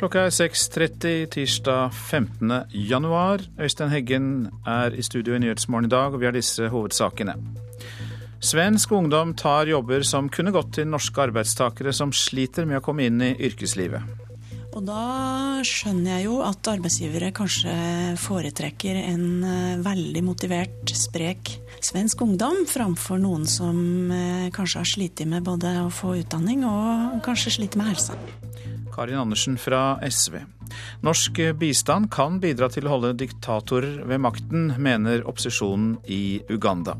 Klokka er 6.30 tirsdag 15. januar. Øystein Heggen er i studio i Nyhetsmorgen i dag, og vi har disse hovedsakene. Svensk ungdom tar jobber som kunne gått til norske arbeidstakere som sliter med å komme inn i yrkeslivet. Og da skjønner jeg jo at arbeidsgivere kanskje foretrekker en eh, veldig motivert, sprek svensk ungdom framfor noen som eh, kanskje har slitt med både å få utdanning og kanskje sliter med helsa. Karin Andersen fra SV. Norsk bistand kan bidra til å holde diktatorer ved makten, mener opposisjonen i Uganda.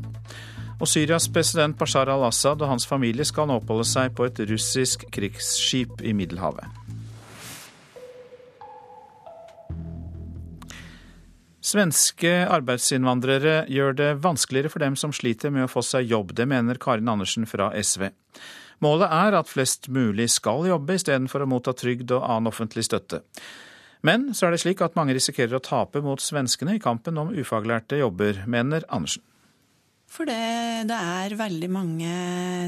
Og Syrias president Bashar al-Assad og hans familie skal nå oppholde seg på et russisk krigsskip i Middelhavet. Svenske arbeidsinnvandrere gjør det vanskeligere for dem som sliter med å få seg jobb. Det mener Karin Andersen fra SV. Målet er at flest mulig skal jobbe istedenfor å motta trygd og annen offentlig støtte. Men så er det slik at mange risikerer å tape mot svenskene i kampen om ufaglærte jobber, mener Andersen. For det, det, er veldig mange,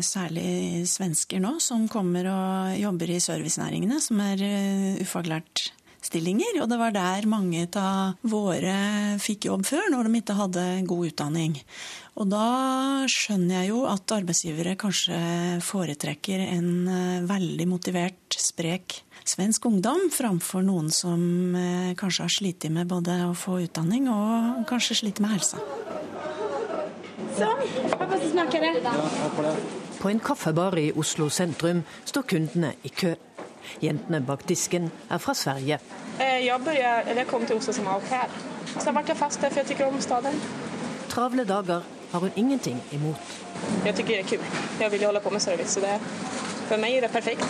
særlig svensker nå, som kommer og jobber i servicenæringene, som er eh, ufaglært stillinger. Og det var der mange av våre fikk jobb før, når de ikke hadde god utdanning. Og da skjønner jeg jo at arbeidsgivere kanskje foretrekker en eh, veldig motivert, sprek svensk ungdom framfor noen som eh, kanskje har slitt med både å få utdanning og kanskje sliter med helsa. Sånn. Det. På en kaffebar i Oslo sentrum står kundene i kø. Jentene bak disken er fra Sverige. Eh, jeg, började, jeg kom til Oslo som au pair. Så ble jeg fast der, for jeg liker om staden. Travle dager har hun ingenting imot. Jeg syns det er kult. Jeg vil holde på med service. så det, For meg er det perfekt.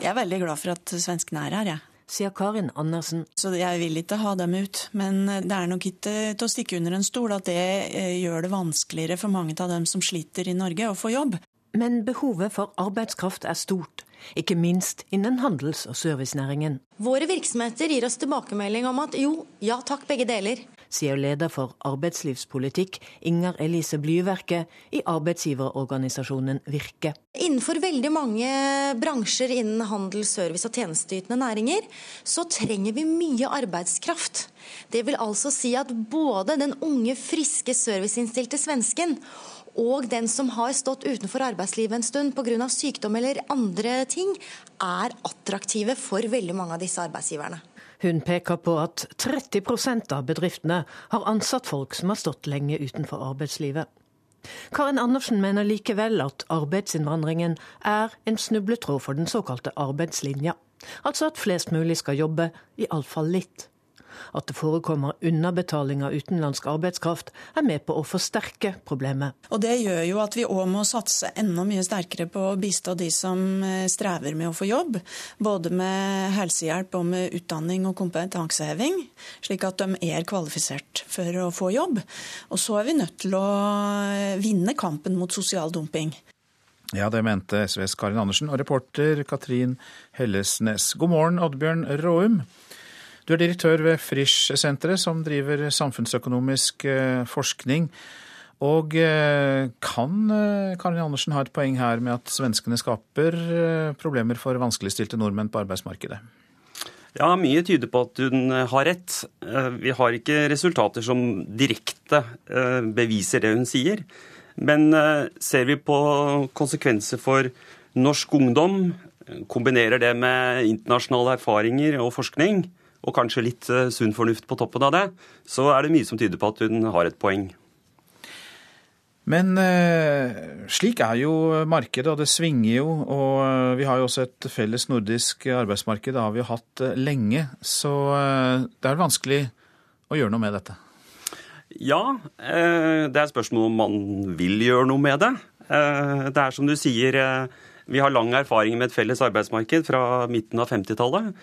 Jeg er veldig glad for at svenskene er her, jeg. Sier Karin Andersen. Så jeg vil ikke ha dem ut. Men det er nok ikke til å stikke under en stol at det eh, gjør det vanskeligere for mange av dem som sliter i Norge, å få jobb. Men behovet for arbeidskraft er stort, ikke minst innen handels- og servicenæringen. Våre virksomheter gir oss tilbakemelding om at jo, ja takk, begge deler. Sier leder for arbeidslivspolitikk Inger Elise Blyverke i arbeidsgiverorganisasjonen Virke. Innenfor veldig mange bransjer innen handel, service og tjenesteytende næringer, så trenger vi mye arbeidskraft. Det vil altså si at både den unge, friske, serviceinnstilte svensken og den som har stått utenfor arbeidslivet en stund pga. sykdom eller andre ting, er attraktive for veldig mange av disse arbeidsgiverne. Hun peker på at 30% av bedriftene har ansatt folk som har stått lenge utenfor arbeidslivet. Karin Andersen mener likevel at arbeidsinnvandringen er en snubletråd for den såkalte arbeidslinja. Altså at flest mulig skal jobbe, iallfall litt. At det forekommer underbetaling av utenlandsk arbeidskraft, er med på å forsterke problemet. Og Det gjør jo at vi òg må satse enda mye sterkere på å bistå de som eh, strever med å få jobb. Både med helsehjelp og med utdanning og kompetanseheving, slik at de er kvalifisert for å få jobb. Og så er vi nødt til å eh, vinne kampen mot sosial dumping. Ja, det mente SVs Karin Andersen og reporter Katrin Hellesnes. God morgen, Oddbjørn Råum. Du er direktør ved Frisch-senteret, som driver samfunnsøkonomisk eh, forskning. Og eh, kan eh, Karin Andersen ha et poeng her med at svenskene skaper problemer for vanskeligstilte nordmenn på arbeidsmarkedet? Ja, mye tyder på at hun har rett. Vi har ikke resultater som direkte beviser det hun sier. Men ser vi på konsekvenser for norsk ungdom, kombinerer det med internasjonale erfaringer og forskning, og kanskje litt eh, sunn fornuft på toppen av det, så er det mye som tyder på at hun har et poeng. Men eh, slik er jo markedet, og det svinger jo. Og eh, vi har jo også et felles nordisk arbeidsmarked, det har vi jo hatt lenge. Så det er vanskelig å gjøre noe med dette. Ja, det er spørsmål om man vil gjøre noe med det. Det er som du sier, vi har lang erfaring med et felles arbeidsmarked fra midten av 50-tallet.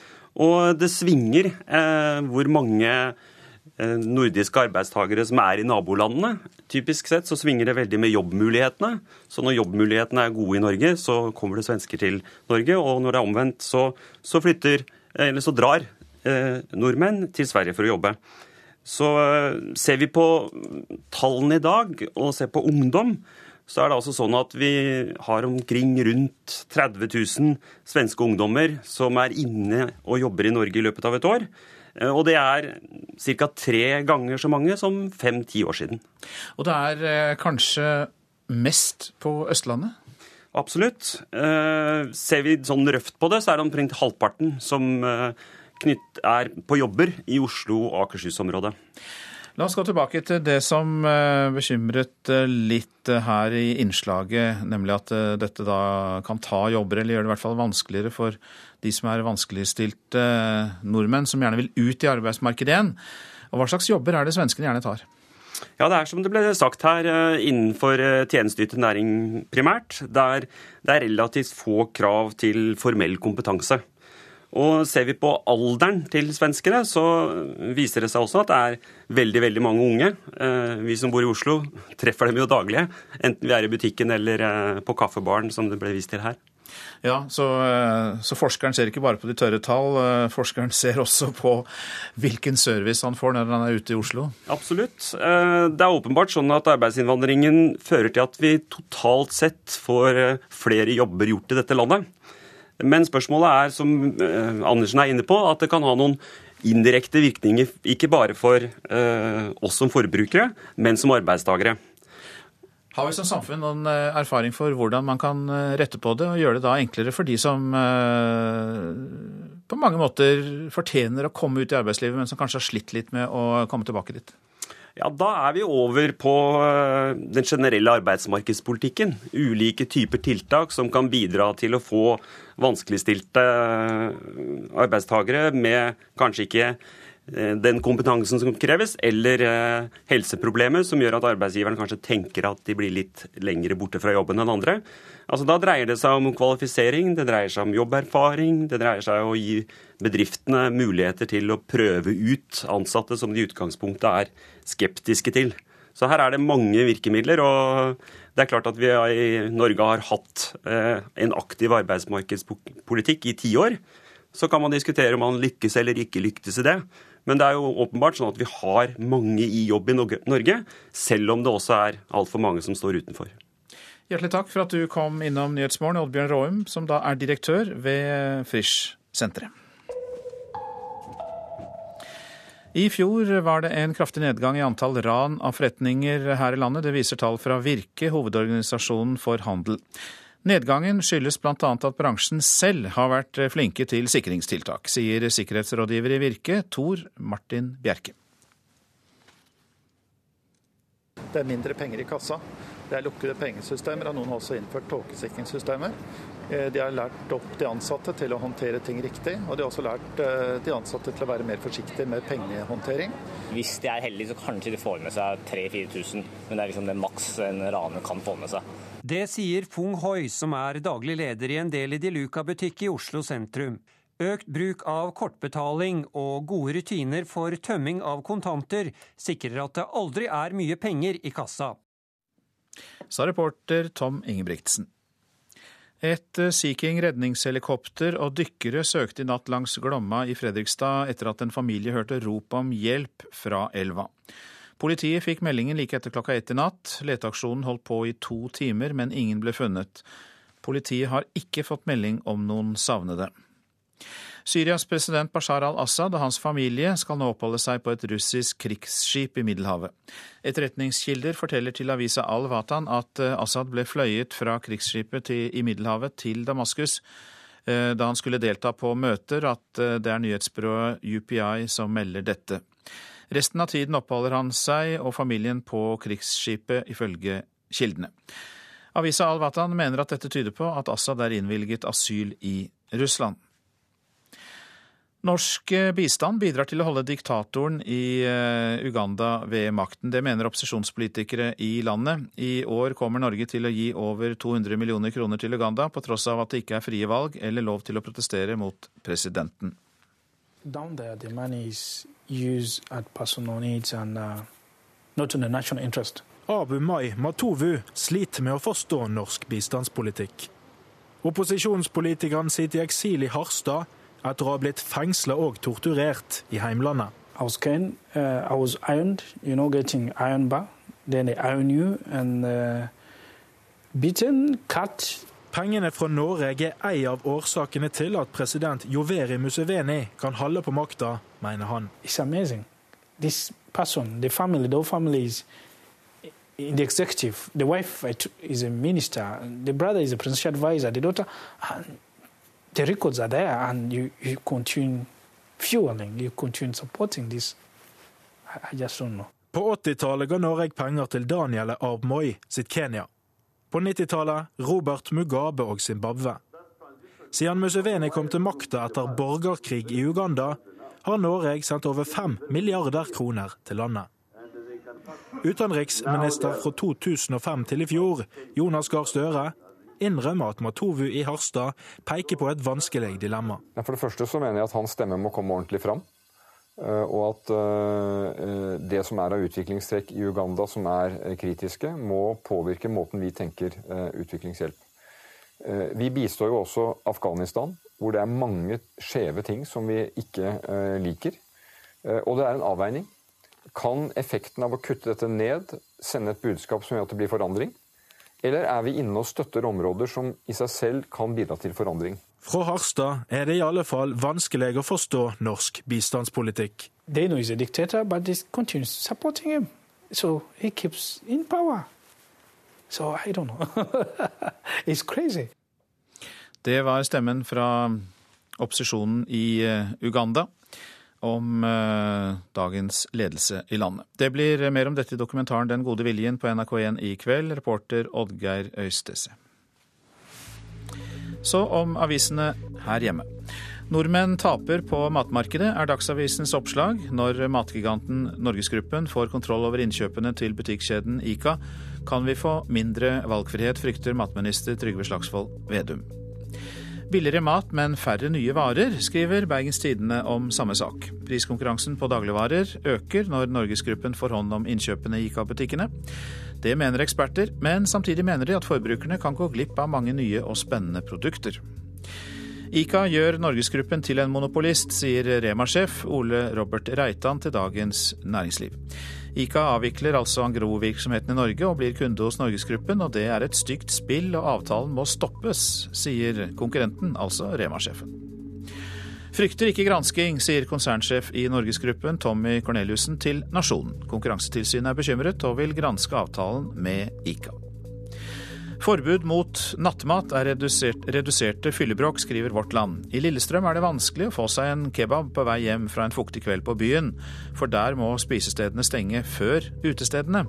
Og det svinger eh, hvor mange eh, nordiske arbeidstakere som er i nabolandene. Typisk sett så svinger det veldig med jobbmulighetene. Så når jobbmulighetene er gode i Norge, så kommer det svensker til Norge. Og når det er omvendt, så, så flytter, eller så drar eh, nordmenn til Sverige for å jobbe. Så eh, ser vi på tallene i dag og ser på ungdom, så er det altså sånn at vi har omkring rundt 30 000 svenske ungdommer som er inne og jobber i Norge i løpet av et år. Eh, og det er ca. tre ganger så mange som fem-ti år siden. Og det er eh, kanskje mest på Østlandet? Absolutt. Eh, ser vi sånn røft på det, så er det omtrent halvparten som er på jobber i Oslo- og Akershus-området. La oss gå tilbake til det som eh, bekymret eh, litt eh, her i innslaget, nemlig at dette da kan ta jobber, eller gjør det i hvert fall vanskeligere for de som er vanskeligstilte nordmenn, som gjerne vil ut i arbeidsmarkedet igjen. Og Hva slags jobber er det svenskene gjerne tar? Ja, Det er som det ble sagt her, innenfor tjenesteytende næring primært. Der det er relativt få krav til formell kompetanse. Og ser vi på alderen til svenskene, så viser det seg også at det er veldig veldig mange unge. Eh, vi som bor i Oslo, treffer dem jo daglig, enten vi er i butikken eller eh, på kaffebaren, som det ble vist til her. Ja, så, eh, så, forskeren ser ikke bare på de tørre tall, forskeren ser også på hvilken service han får når han er ute i Oslo? Absolutt. Det er åpenbart sånn at arbeidsinnvandringen fører til at vi totalt sett får flere jobber gjort i dette landet. Men spørsmålet er, som eh, Andersen er inne på, at det kan ha noen indirekte virkninger, ikke bare for eh, oss som forbrukere, men som arbeidstakere. Har vi som samfunn noen eh, erfaring for hvordan man kan rette på det, og gjøre det da enklere for de som på mange måter fortjener å komme ut i arbeidslivet, men som kanskje har slitt litt med å komme tilbake dit? Ja, Da er vi over på den generelle arbeidsmarkedspolitikken. Ulike typer tiltak som kan bidra til å få vanskeligstilte eh, arbeidstakere med kanskje ikke eh, den kompetansen som kreves, eller eh, helseproblemer som gjør at arbeidsgiveren kanskje tenker at de blir litt lengre borte fra jobben enn andre. Altså Da dreier det seg om kvalifisering, det dreier seg om jobberfaring, det dreier seg om å gi bedriftene muligheter til å prøve ut ansatte som de i utgangspunktet er skeptiske til. Så her er det mange virkemidler. og det er klart at vi i Norge har hatt eh, en aktiv arbeidsmarkedspolitikk i ti år. Så kan man diskutere om man lykkes eller ikke lykkes i det. Men det er jo åpenbart sånn at vi har mange i jobb i Norge, selv om det også er altfor mange som står utenfor. Hjertelig takk for at du kom innom Nyhetsmorgen, Oddbjørn Råum, som da er direktør ved Frisch-senteret. I fjor var det en kraftig nedgang i antall ran av forretninger her i landet. Det viser tall fra Virke, hovedorganisasjonen for handel. Nedgangen skyldes bl.a. at bransjen selv har vært flinke til sikringstiltak, sier sikkerhetsrådgiver i Virke, Tor Martin Bjerke. Det er mindre penger i kassa. Det er lukkede pengesystemer, og noen har også innført tåkesikringssystemer. Eh, de har lært opp de ansatte til å håndtere ting riktig, og de har også lært eh, de ansatte til å være mer forsiktige med pengehåndtering. Hvis de er heldige, så kanskje de får med seg 3000-4000, men det er liksom det maks en raner kan få med seg. Det sier Fung Hoi, som er daglig leder i en del i De Luca-butikk i Oslo sentrum. Økt bruk av kortbetaling og gode rutiner for tømming av kontanter sikrer at det aldri er mye penger i kassa. Sa reporter Tom Ingebrigtsen. Et eh, Sea King redningshelikopter og dykkere søkte i natt langs Glomma i Fredrikstad etter at en familie hørte rop om hjelp fra elva. Politiet fikk meldingen like etter klokka ett i natt. Leteaksjonen holdt på i to timer, men ingen ble funnet. Politiet har ikke fått melding om noen savnede. Syrias president Bashar al-Assad og hans familie skal nå oppholde seg på et russisk krigsskip i Middelhavet. Etterretningskilder forteller til avisa Al-Watan at eh, Assad ble fløyet fra krigsskipet til, i Middelhavet til Damaskus eh, da han skulle delta på møter, at eh, det er nyhetsbyrået UPI som melder dette. Resten av tiden oppholder han seg og familien på krigsskipet, ifølge kildene. Avisa Al-Watan mener at dette tyder på at Assad er innvilget asyl i Russland. Norsk eh, bistand bidrar til å holde diktatoren i eh, Uganda ved makten. Det mener opposisjonspolitikere i landet. I år kommer Norge til å gi over 200 millioner kroner til Uganda, på tross av at det ikke er frie valg eller lov til å protestere mot presidenten. There, the money is used at personal needs and uh, not in the national interest. Abu Mai Matovu sliter med å forstå norsk bistandspolitikk. Opposisjonspolitikeren sitter i eksil i Harstad etter å ha blitt fengsla og torturert i heimlandet. I was cane, uh, I was ironed, you know, getting iron bar. Then they iron you, and uh, beaten, cut. Pengene fra Norge er ei av årsakene til at president Joveri Museveni kan holde på makta, mener han. It's amazing. This person, the family, the whole family is in the executive. The wife is a minister. The brother is a presidential advisor. The daughter, the records are there, and you, you continue fueling, you continue supporting this. I, just don't know. På 80-tallet ga Norge penger til Daniel Arb Moi sitt Kenya. På 90-tallet Robert Mugabe og Zimbabwe. Siden Museveni kom til makta etter borgerkrig i Uganda, har Norge sendt over fem milliarder kroner til landet. Utenriksminister fra 2005 til i fjor, Jonas Gahr Støre, innrømmer at Matovu i Harstad peker på et vanskelig dilemma. For det første så mener jeg at hans stemme må komme ordentlig fram. Eh, og at eh, det som er av utviklingstrekk i Uganda som er eh, kritiske, må påvirke måten vi tenker utviklingshjelp. Vi bistår jo også Afghanistan, hvor det er mange skjeve ting som vi ikke liker. Og det er en avveining. Kan effekten av å kutte dette ned sende et budskap som gjør at det blir forandring? Eller er vi inne og støtter områder som i seg selv kan bidra til forandring? Fra Harstad er det i alle fall vanskelig å forstå norsk bistandspolitikk. They know he's a dictator, but they continue supporting him. So he keeps in power. So I don't know. It's crazy. Det var stemmen fra opposisjonen i eh, Uganda om eh, dagens ledelse i landet. Det blir mer om dette i dokumentaren Den gode viljen på NRK1 i kveld. Reporter Oddgeir Øystese. Så om avisene her hjemme. Nordmenn taper på matmarkedet, er Dagsavisens oppslag. Når matgiganten Norgesgruppen får kontroll over innkjøpene til butikkjeden Ica, kan vi få mindre valgfrihet, frykter matminister Trygve Slagsvold Vedum. Billigere mat, men færre nye varer, skriver Bergens Tidende om samme sak. Priskonkurransen på dagligvarer øker når Norgesgruppen får hånd om innkjøpene i ICA-butikkene. Det mener eksperter, men samtidig mener de at forbrukerne kan gå glipp av mange nye og spennende produkter. ICA gjør Norgesgruppen til en monopolist, sier Rema-sjef Ole Robert Reitan til Dagens Næringsliv. ICA avvikler altså Angro-virksomheten i Norge og blir kunde hos Norgesgruppen, og det er et stygt spill og avtalen må stoppes, sier konkurrenten, altså Rema-sjefen. Frykter ikke gransking, sier konsernsjef i Norgesgruppen Tommy Corneliussen til Nasjonen. Konkurransetilsynet er bekymret og vil granske avtalen med ICA. Forbud mot nattmat er redusert, reduserte fyllebråk, skriver Vårt Land. I Lillestrøm er det vanskelig å få seg en kebab på vei hjem fra en fuktig kveld på byen, for der må spisestedene stenge før utestedene.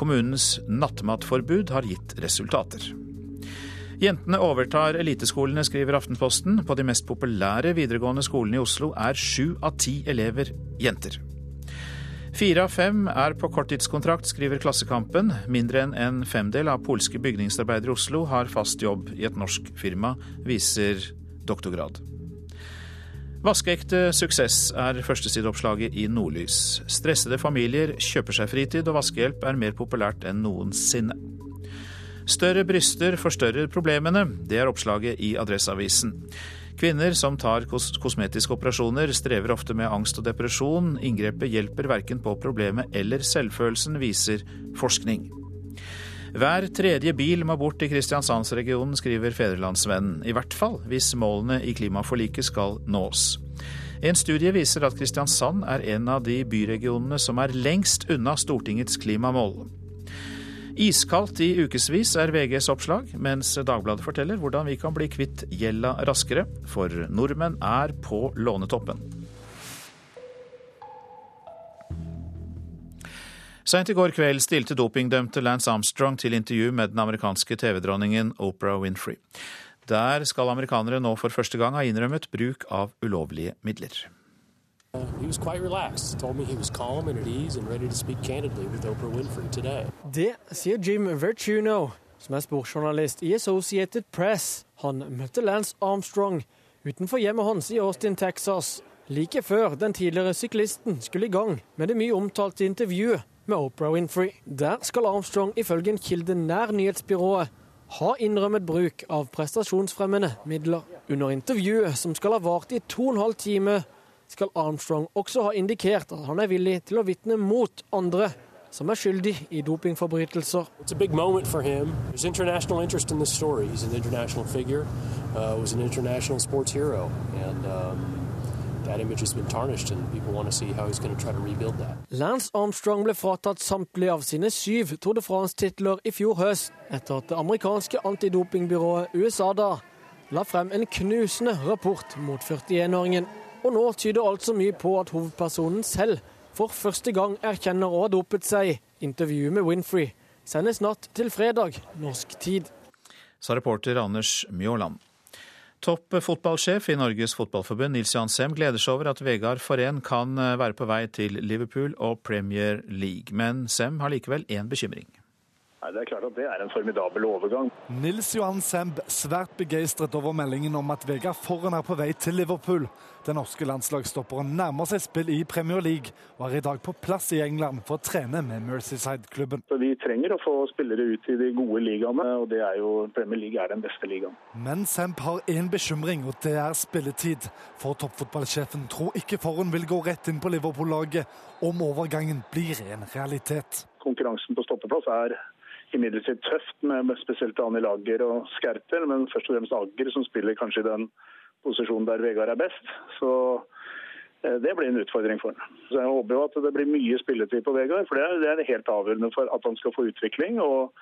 Kommunens nattmatforbud har gitt resultater. Jentene overtar eliteskolene, skriver Aftenposten. På de mest populære videregående skolene i Oslo er sju av ti elever jenter. Fire av fem er på korttidskontrakt, skriver Klassekampen. Mindre enn en femdel av polske bygningsarbeidere i Oslo har fast jobb i et norsk firma, viser doktorgrad. Vaskeekte suksess er førstesideoppslaget i Nordlys. Stressede familier kjøper seg fritid, og vaskehjelp er mer populært enn noensinne. Større bryster forstørrer problemene, det er oppslaget i Adresseavisen. Kvinner som tar kos kosmetiske operasjoner, strever ofte med angst og depresjon. Inngrepet hjelper verken på problemet eller selvfølelsen, viser forskning. Hver tredje bil må bort i Kristiansandsregionen, skriver Fedrelandsvennen. I hvert fall hvis målene i klimaforliket skal nås. En studie viser at Kristiansand er en av de byregionene som er lengst unna Stortingets klimamål. Iskaldt i ukevis er VGs oppslag, mens Dagbladet forteller hvordan vi kan bli kvitt gjelda raskere, for nordmenn er på lånetoppen. Seint i går kveld stilte dopingdømte Lance Armstrong til intervju med den amerikanske TV-dronningen Oprah Winfrey. Der skal amerikanere nå for første gang ha innrømmet bruk av ulovlige midler. Det sier Jim Vertuno, som er sportsjournalist i Associated Press. Han møtte Lance Armstrong utenfor hjemmet hans i Austin, Texas, like før den tidligere syklisten skulle i gang med det mye omtalte intervjuet med Oprah Winfrey. Der skal Armstrong ifølge en kilde nær nyhetsbyrået ha innrømmet bruk av prestasjonsfremmende midler. Under intervjuet, som skal ha vart i to og en halv time, skal Armstrong også ha indikert at han er villig til å vitne mot andre som er skyldig i dopingforbrytelser. It's a big moment for him. There's international interest in this story. He's an international figure, uh, was an international sports hero, and um, that image has been tarnished, and people want to see how he's going to try to rebuild that. Lance Armstrong ble fratatt samtlige av sine syv Tour de France-titler i fjor høst, etter at det amerikanske antidopingbyrået USADA la frem en knusende rapport mot 41-åringen. Og nå tyder alt så mye på at hovedpersonen selv for første gang erkjenner å ha dopet seg. Intervjuet med Winfrey sendes natt til fredag norsk tid. Sa reporter Anders Mjåland. Topp fotballsjef i Norges Fotballforbund, Nils Johan Sem, gleder seg over at Vegard Forén kan være på vei til Liverpool og Premier League. Men Sem har likevel én bekymring. Nei, Det er klart at det er en formidabel overgang. Nils Johan Semb svært begeistret over meldingen om at Vegard Forhen er på vei til Liverpool. Den norske landslagsstopperen nærmer seg spill i Premier League og er i dag på plass i England for å trene med Mercyside-klubben. Så Vi trenger å få spillere ut i de gode ligaene, og det er jo Premier League er den beste ligaen. Men Semp har én bekymring, og det er spilletid. For toppfotballsjefen tror ikke Forhen vil gå rett inn på Liverpool-laget om overgangen blir en realitet. Konkurransen på stoppeplass er imidlertid tøft, med spesielt Daniel Agger og Skertel, men først og fremst Agger som spiller kanskje den posisjonen der Vegard er best. Så det blir en utfordring for ham. Så Jeg håper jo at det blir mye spilletid på Vegard, for det er helt avgjørende for at han skal få utvikling. og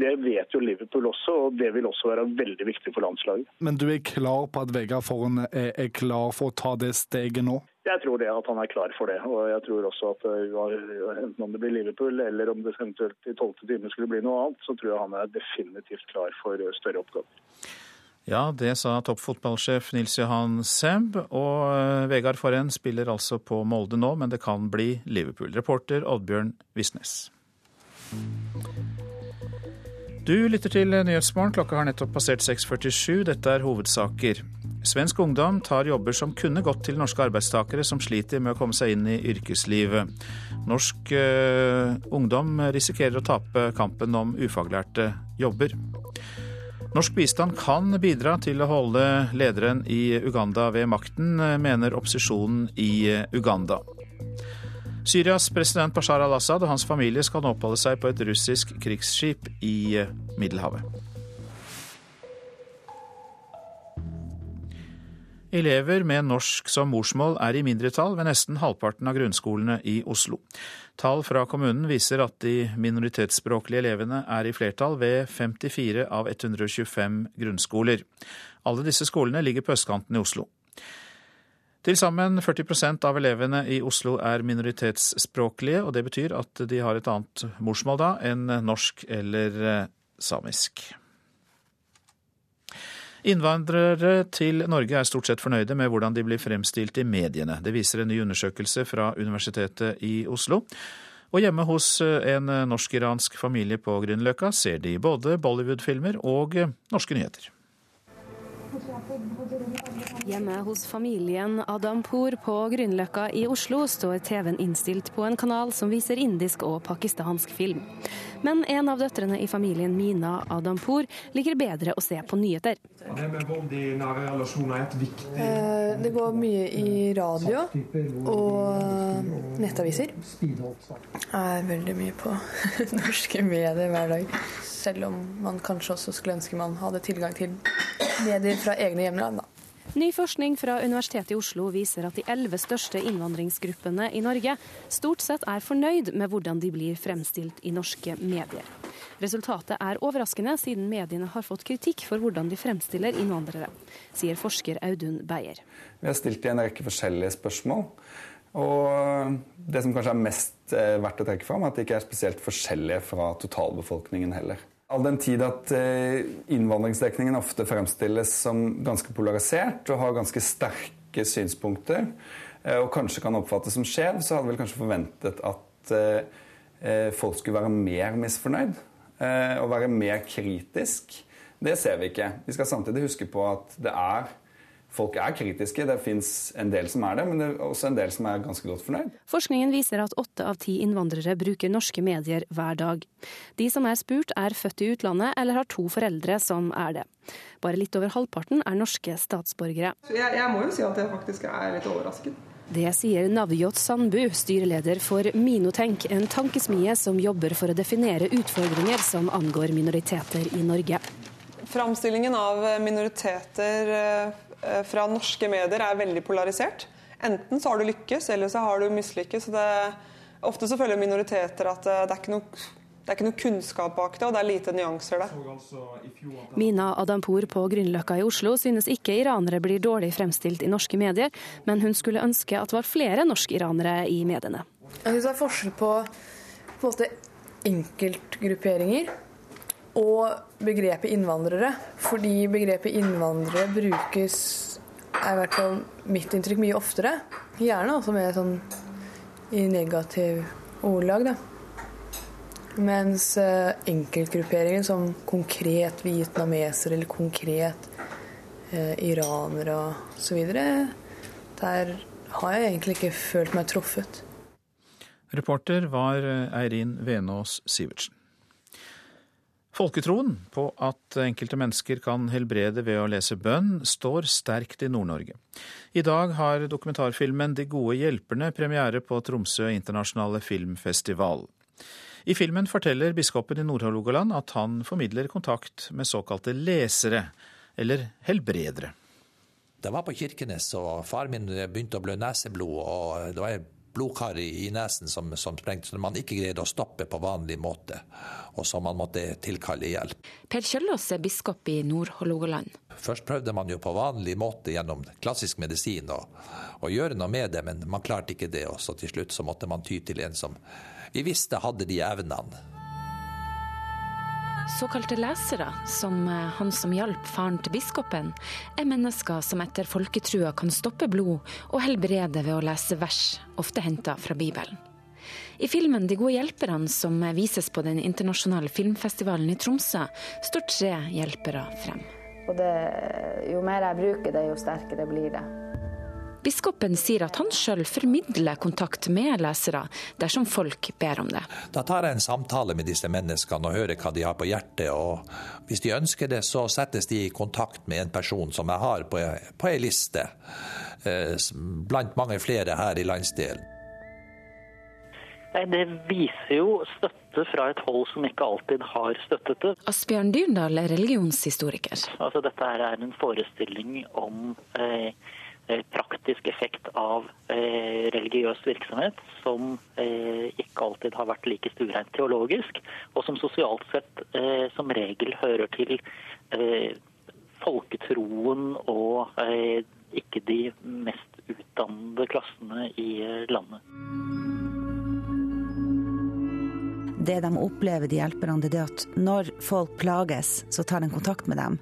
Det vet jo Liverpool også, og det vil også være veldig viktig for landslaget. Men du er klar på at Vegard Forhen er klar for å ta det steget nå? Jeg tror det at han er klar for det. Og jeg tror også at enten om det blir Liverpool eller om det eventuelt i tolvte time skulle bli noe annet, så tror jeg han er definitivt klar for større oppgaver. Ja, det sa toppfotballsjef Nils Johan Semb. Og Vegard Forhen spiller altså på Molde nå, men det kan bli Liverpool. Reporter Oddbjørn Visnes. Du lytter til Nyhetsmorgen. Klokka har nettopp passert 6.47. Dette er hovedsaker. Svensk ungdom tar jobber som kunne gått til norske arbeidstakere som sliter med å komme seg inn i yrkeslivet. Norsk uh, ungdom risikerer å tape kampen om ufaglærte jobber. Norsk bistand kan bidra til å holde lederen i Uganda ved makten, mener opposisjonen i Uganda. Syrias president Bashar al-Assad og hans familie skal nå oppholde seg på et russisk krigsskip i Middelhavet. Elever med norsk som morsmål er i mindretall ved nesten halvparten av grunnskolene i Oslo. Tall fra kommunen viser at de minoritetsspråklige elevene er i flertall ved 54 av 125 grunnskoler. Alle disse skolene ligger på østkanten i Oslo. Til sammen 40% av elevene i Oslo er minoritetsspråklige, og det betyr at de har et annet morsmål da enn norsk eller samisk. Innvandrere til Norge er stort sett fornøyde med hvordan de blir fremstilt i mediene. Det viser en ny undersøkelse fra Universitetet i Oslo. Og hjemme hos en norsk-iransk familie på Grünerløkka ser de både Bollywood-filmer og norske nyheter. Hjemme hos familien Adampour på Grünerløkka i Oslo står TV-en innstilt på en kanal som viser indisk og pakistansk film. Men en av døtrene i familien, Mina Adampour, liker bedre å se på nyheter. Det med vold i nære relasjoner er et viktig Det går mye i radio og nettaviser. Jeg er veldig mye på norske medier hver dag. Selv om man kanskje også skulle ønske man hadde tilgang til medier fra egne hjemland. da. Ny forskning fra Universitetet i Oslo viser at de elleve største innvandringsgruppene i Norge stort sett er fornøyd med hvordan de blir fremstilt i norske medier. Resultatet er overraskende, siden mediene har fått kritikk for hvordan de fremstiller innvandrere, sier forsker Audun Beyer. Vi har stilt dem en rekke forskjellige spørsmål. Og det som kanskje er mest verdt å trekke fram, er at de ikke er spesielt forskjellige fra totalbefolkningen heller. All den tid at innvandringsdekningen ofte fremstilles som ganske polarisert og har ganske sterke synspunkter, og kanskje kan oppfattes som skjev, så hadde vi kanskje forventet at folk skulle være mer misfornøyd og være mer kritisk. Det ser vi ikke. Vi skal samtidig huske på at det er Folk er kritiske, det fins en del som er det, men det er også en del som er ganske godt fornøyd. Forskningen viser at åtte av ti innvandrere bruker norske medier hver dag. De som er spurt er født i utlandet eller har to foreldre som er det. Bare litt over halvparten er norske statsborgere. Jeg, jeg, må jo si at jeg faktisk er litt overrasket. Det sier Navjot Sandbu, styreleder for Minotenk, en tankesmie som jobber for å definere utfordringer som angår minoriteter i Norge. Framstillingen av minoriteter eh, fra norske medier er veldig polarisert. Enten så har du lykkes, eller så har du mislykkes. ofte så føler minoriteter at eh, det er ikke noe det er ikke noe kunnskap bak det, og det er lite nyanser der. Mina Adampour på Grünerløkka i Oslo synes ikke iranere blir dårlig fremstilt i norske medier, men hun skulle ønske at det var flere norsk-iranere i mediene. Jeg synes det er forskjell på, på måte, enkeltgrupperinger og begrepet innvandrere. Fordi begrepet innvandrere brukes, er i hvert fall mitt inntrykk, mye oftere. Gjerne også med sånn i negativ ordlag, da. Mens eh, enkeltgrupperinger som konkret vietnamesere eller konkret eh, iranere videre, der har jeg egentlig ikke følt meg truffet. Reporter var eh, Eirin Venås Sivertsen. Folketroen på at enkelte mennesker kan helbrede ved å lese bønn, står sterkt i Nord-Norge. I dag har dokumentarfilmen De gode hjelperne premiere på Tromsø internasjonale filmfestival. I filmen forteller biskopen i Nord-Hålogaland at han formidler kontakt med såkalte lesere, eller helbredere. Det var på Kirkenes, og far min begynte å blø neseblod. og det var blodkar i nesen som, som sprengte, som man ikke greide å stoppe på vanlig måte, og som man måtte tilkalle hjelp. Per Kjøllås er biskop i Nord-Hålogaland. Først prøvde man jo på vanlig måte gjennom klassisk medisin å, å gjøre noe med det, men man klarte ikke det. Og så til slutt så måtte man ty til en som vi visste hadde de evnene. Såkalte lesere, som eh, han som hjalp faren til biskopen, er mennesker som etter folketrua kan stoppe blod og helbrede ved å lese vers, ofte henta fra Bibelen. I filmen 'De gode hjelperne', som vises på den internasjonale filmfestivalen i Tromsø, står tre hjelpere frem. Det, jo mer jeg bruker det, jo sterkere blir det. Biskopen sier at han sjøl formidler kontakt med lesere dersom folk ber om det. Da tar jeg en samtale med disse menneskene og hører hva de har på hjertet. og Hvis de ønsker det, så settes de i kontakt med en person som jeg har på, på ei liste, eh, blant mange flere her i landsdelen. Det viser jo støtte fra et hold som ikke alltid har støttet det. Asbjørn Dyrdal er religionshistoriker. Altså, dette er en forestilling om eh, Eh, praktisk effekt av eh, religiøs virksomhet som eh, ikke alltid har vært like stuereint teologisk, og som sosialt sett som regel hører til folketroen og ikke de mest utdannede klassene i landet. Det de opplever, de hjelperne, det er at når folk plages, så tar de kontakt med dem.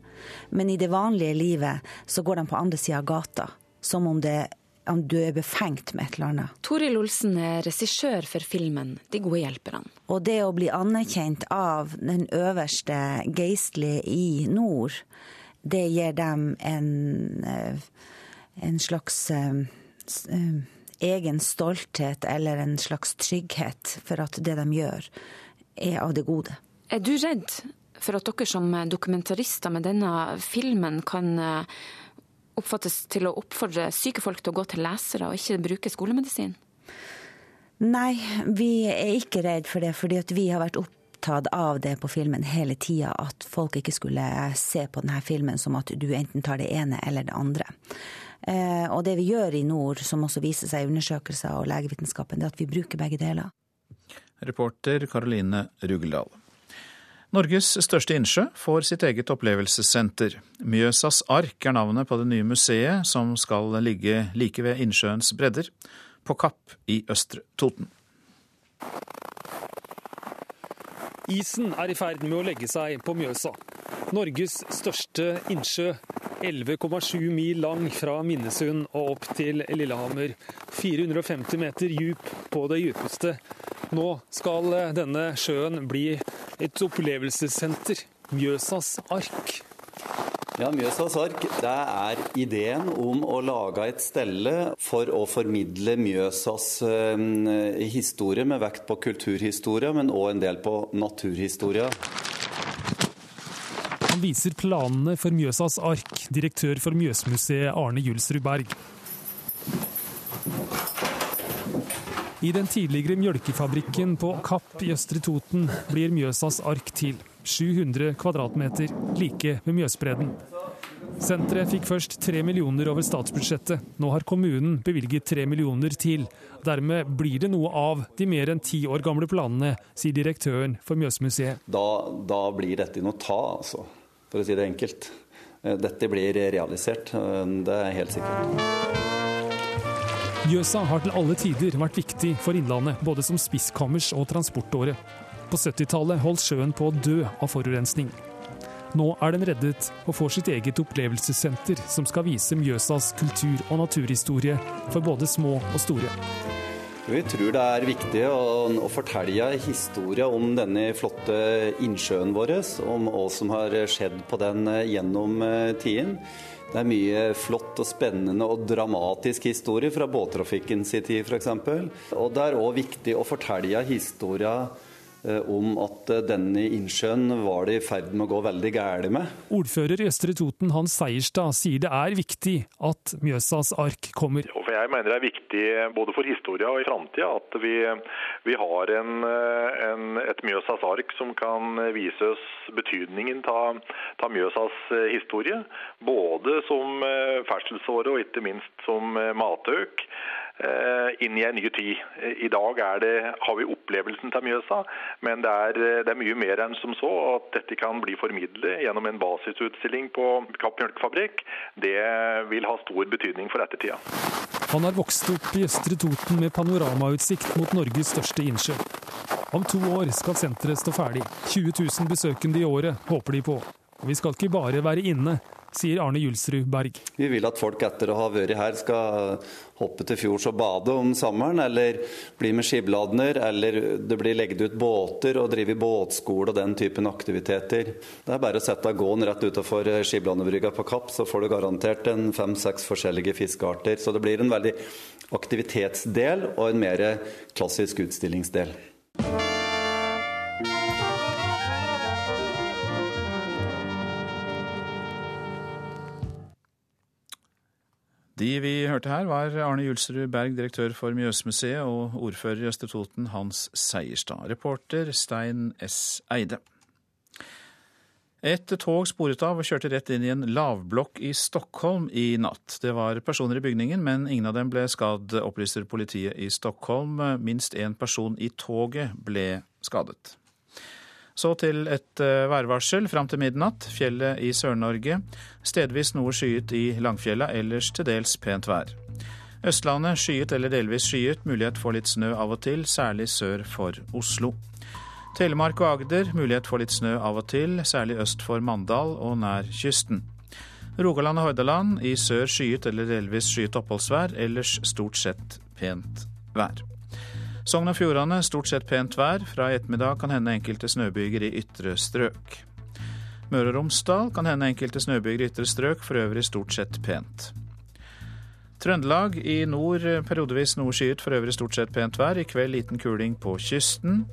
Men i det vanlige livet så går de på andre sida av gata som om, det, om du er befengt med et eller annet. Toril Olsen er regissør for filmen 'De gode hjelperne'. Og det å bli anerkjent av den øverste geistlige i nord, det gir dem en, eh, en slags uh, egen stolthet eller en slags trygghet for at det de gjør, er av det gode. Er du redd for at dere som dokumentarister med denne filmen kan oppfattes til å oppfordre syke folk til å gå til lesere og ikke bruke skolemedisin? Nei, vi er ikke redd for det, fordi vi har vært opptatt av det på filmen hele tida. At folk ikke skulle se på denne filmen som at du enten tar det ene eller det andre. Eh, og det vi gjør i nord, som også viser seg i undersøkelser og legevitenskapen, det er at vi bruker begge deler. Reporter Karoline Rugeldal. Norges største innsjø får sitt eget opplevelsessenter. Mjøsas ark er navnet på det nye museet, som skal ligge like ved innsjøens bredder, på Kapp i Østre Toten. Isen er i ferd med å legge seg på Mjøsa. Norges største innsjø. 11,7 mil lang fra Minnesund og opp til Lillehammer. 450 meter djup på det djupeste. Nå skal denne sjøen bli et opplevelsessenter. Mjøsas ark. Ja, Mjøsas ark det er ideen om å lage et stelle for å formidle Mjøsas eh, historie, med vekt på kulturhistorie, men òg en del på naturhistorie. Han viser planene for Mjøsas ark, direktør for Mjøsmuseet Arne Julsrud Berg. I den tidligere mjølkefabrikken på Kapp i Østre Toten blir Mjøsas ark til. 700 kvadratmeter, like ved Mjøsbredden. Senteret fikk først 3 millioner over statsbudsjettet. Nå har kommunen bevilget 3 millioner til. Dermed blir det noe av de mer enn ti år gamle planene, sier direktøren for Mjøsmuseet. Da, da blir dette noe ta, altså. For å si det enkelt. Eh, dette blir realisert, eh, det er helt sikkert. Mjøsa har til alle tider vært viktig for Innlandet, både som spiskammers- og transportåre. På 70-tallet holdt sjøen på å dø av forurensning. Nå er den reddet og får sitt eget opplevelsessenter som skal vise Mjøsas kultur- og naturhistorie for både små og store. Vi tror det er viktig å, å fortelle historien om denne flotte innsjøen vår, om hva som har skjedd på den eh, gjennom eh, tiden. Det er mye flott og spennende og dramatisk historie fra båttrafikken sin tid f.eks. Og det er òg viktig å fortelle historien om at eh, denne innsjøen var det i ferd med å gå veldig galt med. Ordfører i Østre Toten Hans Seierstad sier det er viktig at Mjøsas ark kommer. Jeg mener det er viktig både for historia og i framtida at vi, vi har en, eh, en, et Mjøsas ark som kan vise oss betydningen av Mjøsas historie. Både som ferdselsåre og ikke minst som matøk. Eh, inn i en ny tid. I dag det, har vi opplevelsen til Mjøsa, men det er, det er, mye mer enn som så. At dette kan bli formidlet gjennom en basisutstilling på Kapp mjølkefabrikk, det vil ha stor betydning for ettertida. Han har vokst opp i Østre Toten med panoramautsikt mot Norges største innsjø. Om to år skal senteret stå ferdig. 20 000 besøkende i året håper de på. Vi skal ikke bare være inne, sier Arne Julsrud Berg. Vi vil at folk etter å ha vært her skal hoppe til fjords og bade om sommeren, eller bli med skibladner, eller det blir legget ut båter og drive båtskole og den typen aktiviteter. Det er bare å sette gåen rett utenfor Skibladnebrygga på Kapp, så får du garantert en fem-seks forskjellige fiskearter. Så det blir en veldig aktivitetsdel og en mer klassisk utstillingsdel. De vi hørte her, var Arne Julsrud Berg, direktør for Mjøsmuseet, og ordfører i Østre Toten, Hans Seierstad. Reporter Stein S. Eide. Et tog sporet av og kjørte rett inn i en lavblokk i Stockholm i natt. Det var personer i bygningen, men ingen av dem ble skadd, opplyser politiet i Stockholm. Minst én person i toget ble skadet. Så til et eh, værvarsel fram til midnatt. Fjellet i Sør-Norge. Stedvis noe skyet i Langfjella, ellers til dels pent vær. Østlandet skyet eller delvis skyet, mulighet for litt snø av og til, særlig sør for Oslo. Telemark og Agder mulighet for litt snø av og til, særlig øst for Mandal og nær kysten. Rogaland og Hordaland i sør skyet eller delvis skyet oppholdsvær, ellers stort sett pent vær. Sogn og Fjordane stort sett pent vær. Fra i ettermiddag kan hende enkelte snøbyger i ytre strøk. Møre og Romsdal kan hende enkelte snøbyger i ytre strøk, for øvrig stort sett pent. Trøndelag i nord periodevis noe skyet, for øvrig stort sett pent vær. I kveld liten kuling på kysten.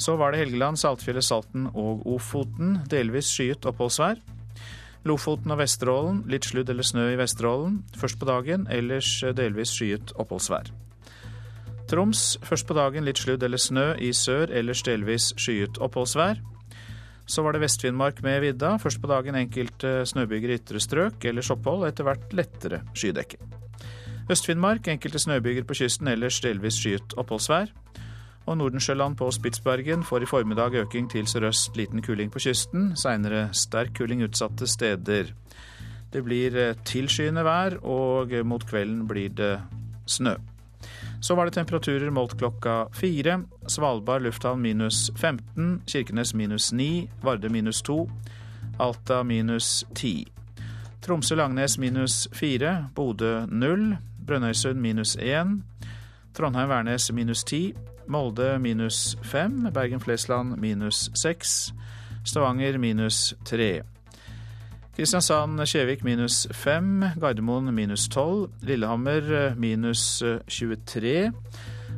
Så var det Helgeland, Saltfjellet, Salten og Ofoten. Delvis skyet oppholdsvær. Lofoten og Vesterålen litt sludd eller snø i Vesterålen først på dagen, ellers delvis skyet oppholdsvær. Troms først på dagen litt sludd eller snø i sør, ellers delvis skyet oppholdsvær. Så var det Vest-Finnmark med vidda. Først på dagen enkelte snøbyger i ytre strøk, ellers opphold, etter hvert lettere skydekke. Øst-Finnmark enkelte snøbyger på kysten, ellers delvis skyet oppholdsvær. Og Nordensjøland på Spitsbergen får i formiddag øking til sørøst, liten kuling på kysten. Seinere sterk kuling utsatte steder. Det blir tilskyende vær, og mot kvelden blir det snø. Så var det temperaturer målt klokka fire. Svalbard lufthavn minus 15, Kirkenes minus 9, Vardø minus 2, Alta minus 10. Tromsø-Langnes minus 4, Bodø 0, Brønnøysund minus 1, Trondheim-Værnes minus 10, Molde minus 5, Bergen-Flesland minus 6, Stavanger minus 3. Kristiansand-Kjevik minus 5, Gardermoen minus 12, Lillehammer eh, minus 23. Eh,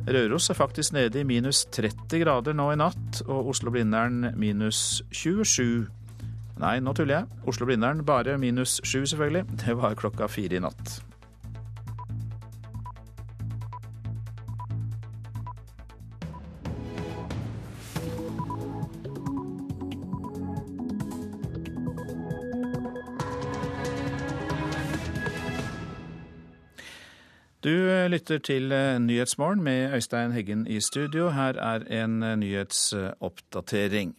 Røros er faktisk nede i minus 30 grader nå i natt, og Oslo-Blindern minus 27. Nei, nå tuller jeg. Oslo-Blindern bare minus 7, selvfølgelig. Det var klokka fire i natt. Du lytter til Nyhetsmorgen med Øystein Heggen i studio. Her er en nyhetsoppdatering.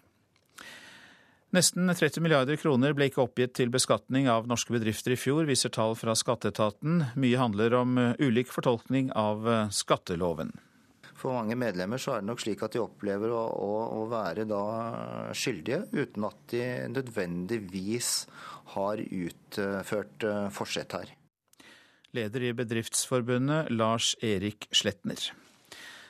Nesten 30 milliarder kroner ble ikke oppgitt til beskatning av norske bedrifter i fjor, viser tall fra skatteetaten. Mye handler om ulik fortolkning av skatteloven. For mange medlemmer så er det nok slik at de opplever å, å, å være skyldige, uten at de nødvendigvis har utført eh, forsett her. Leder i Bedriftsforbundet, Lars Erik Sletner.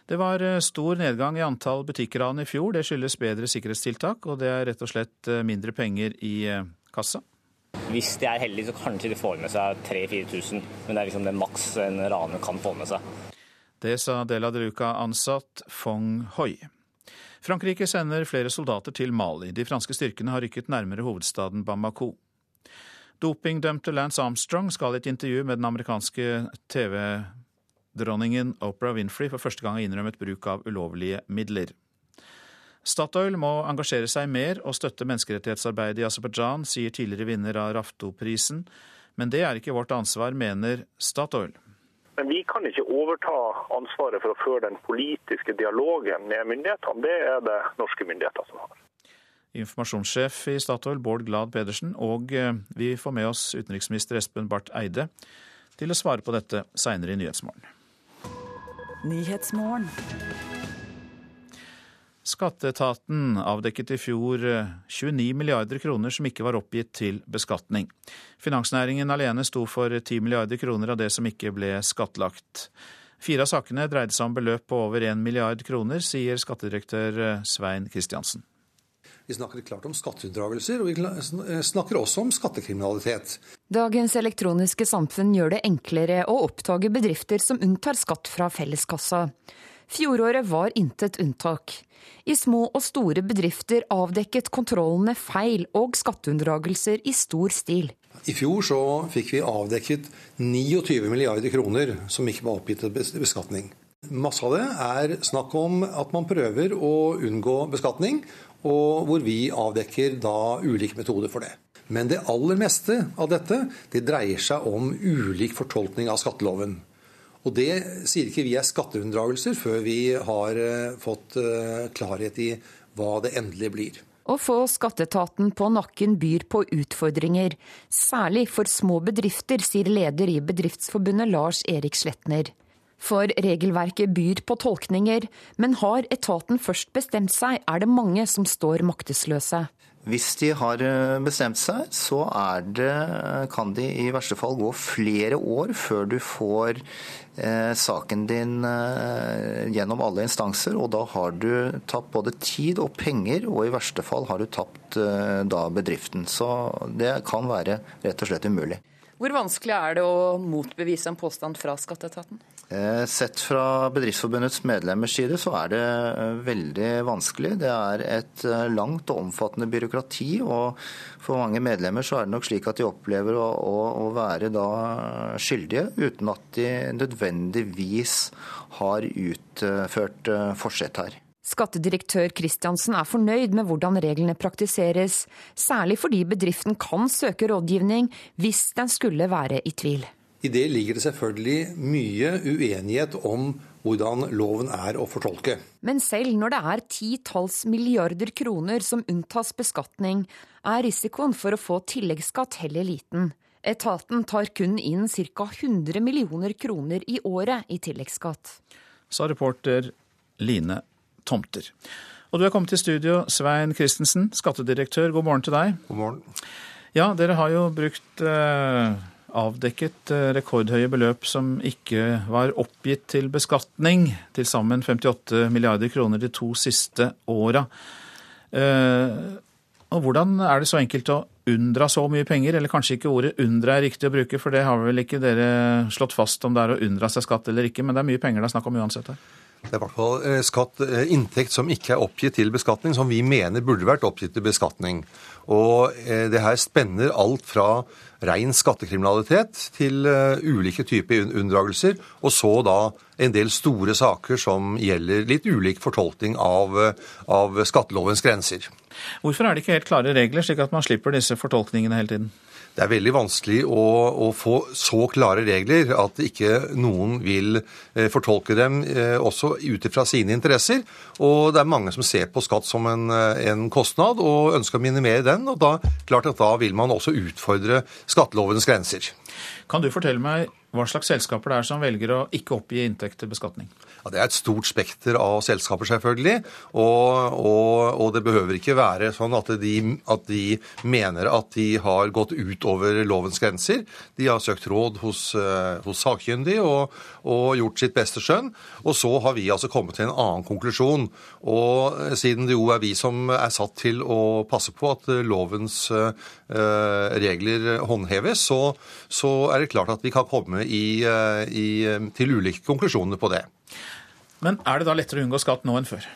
Det var eh, stor nedgang i antall butikkran i fjor. Det skyldes bedre sikkerhetstiltak, og det er rett og slett eh, mindre penger i eh, kassa. Hvis de er heldige, så kanskje de får med seg 3000-4000, men det er liksom det maks en raner kan få med seg. Det sa Dela de Luca-ansatt Fong Hoi. Frankrike sender flere soldater til Mali. De franske styrkene har rykket nærmere hovedstaden Bamako. Dopingdømte Lance Armstrong skal i et intervju med den amerikanske TV-kanalen Dronningen Oprah Winfrey for første gang ha innrømmet bruk av ulovlige midler. Statoil må engasjere seg mer og støtte menneskerettighetsarbeidet i Aserbajdsjan, sier tidligere vinner av Rafto-prisen. Men det er ikke vårt ansvar, mener Statoil. Men vi kan ikke overta ansvaret for å føre den politiske dialogen med myndighetene. Det er det norske myndigheter som har. Informasjonssjef i Statoil, Bård Glad Pedersen, og eh, vi får med oss utenriksminister Espen Barth Eide til å svare på dette seinere i Nyhetsmorgen. Nyhetsmorgen. Skatteetaten avdekket i fjor 29 eh, milliarder kroner som ikke var oppgitt til beskatning. Finansnæringen alene sto for 10 milliarder kroner av det som ikke ble skattlagt. Fire av sakene dreide seg om beløp på over 1 milliard kroner, sier skattedirektør eh, Svein Kristiansen. Vi snakker klart om skatteunndragelser, og vi eh, snakker også om skattekriminalitet. Dagens elektroniske samfunn gjør det enklere å oppdage bedrifter som unntar skatt fra felleskassa. Fjoråret var intet unntak. I små og store bedrifter avdekket kontrollene feil og skatteunndragelser i stor stil. I fjor så fikk vi avdekket 29 milliarder kroner som ikke var oppgitt til beskatning. Masse av det er snakk om at man prøver å unngå beskatning, og hvor vi avdekker da ulike metoder for det. Men det aller meste av dette det dreier seg om ulik fortolkning av skatteloven. Og det sier ikke vi er skatteunndragelser før vi har eh, fått eh, klarhet i hva det endelig blir. Å få skatteetaten på nakken byr på utfordringer, særlig for små bedrifter, sier leder i Bedriftsforbundet Lars Erik Sletner. For regelverket byr på tolkninger, men har etaten først bestemt seg, er det mange som står maktesløse. Hvis de har eh, bestemt seg, så det, kan de i verste fall gå flere år før du får eh, saken din eh, gjennom alle instanser. Og da har du tapt både tid og penger, og i verste fall har du tapt eh, da bedriften. Så det kan være rett og slett umulig. Hvor vanskelig er det å motbevise en påstand fra skatteetaten? Eh, sett fra Bedriftsforbundets medlemmers side så er det eh, veldig vanskelig. Det er et eh, langt og omfattende byråkrati. og For mange medlemmer så er det nok slik at de opplever å, å, å være skyldige, uten at de nødvendigvis har utført forsett her. Skattedirektør Kristiansen er fornøyd med hvordan reglene praktiseres, særlig fordi bedriften kan søke rådgivning hvis den skulle være i tvil. I det ligger det selvfølgelig mye uenighet om hvordan loven er å fortolke. Men selv når det er titalls milliarder kroner som unntas beskatning, er risikoen for å få tilleggsskatt heller liten. Etaten tar kun inn ca. 100 millioner kroner i året i tilleggsskatt. Sa reporter Line tomter. Og du er kommet til studio, Svein Christensen, skattedirektør. God morgen til deg. God morgen. Ja, dere har jo brukt eh, avdekket eh, rekordhøye beløp som ikke var oppgitt til beskatning. Til sammen 58 milliarder kroner de to siste åra. Eh, og hvordan er det så enkelt å unndra så mye penger? Eller kanskje ikke ordet unndra er riktig å bruke, for det har vel ikke dere slått fast om det er å unndra seg skatt eller ikke, men det er mye penger det er snakk om uansett her? Det er i hvert fall eh, skatt, eh, inntekt som ikke er oppgitt til beskatning, som vi mener burde vært oppgitt til beskatning. Og eh, det her spenner alt fra ren skattekriminalitet til ulike typer unndragelser, og så da en del store saker som gjelder litt ulik fortolkning av, av skattelovens grenser. Hvorfor er det ikke helt klare regler, slik at man slipper disse fortolkningene hele tiden? Det er veldig vanskelig å, å, få så klare regler at ikke noen vil eh, fortolke dem eh, også ut ifra sine interesser. Og det er mange som ser på skatt som en, eh, en kostnad og ønsker å minimere den. Og da, klart at da vil man også utfordre skattelovens grenser. Kan du fortelle meg hva slags selskaper det er som velger å ikke oppgi inntekt til beskatning? Ja, Det er et stort spekter av selskaper, selvfølgelig. Og, og, og det behøver ikke være sånn at de, at de, mener at de har gått utover lovens grenser. De har søkt råd hos, uh, hos sakkyndig og, og, gjort sitt beste skjønn. Og så har vi altså kommet til en annen konklusjon. Og siden det jo er vi som er satt til å passe på at lovens uh, regler håndheves, så, så, er det klart at vi kan komme i, i, til ulike konklusjoner på det. Men er det da lettere å unngå skatt nå enn før?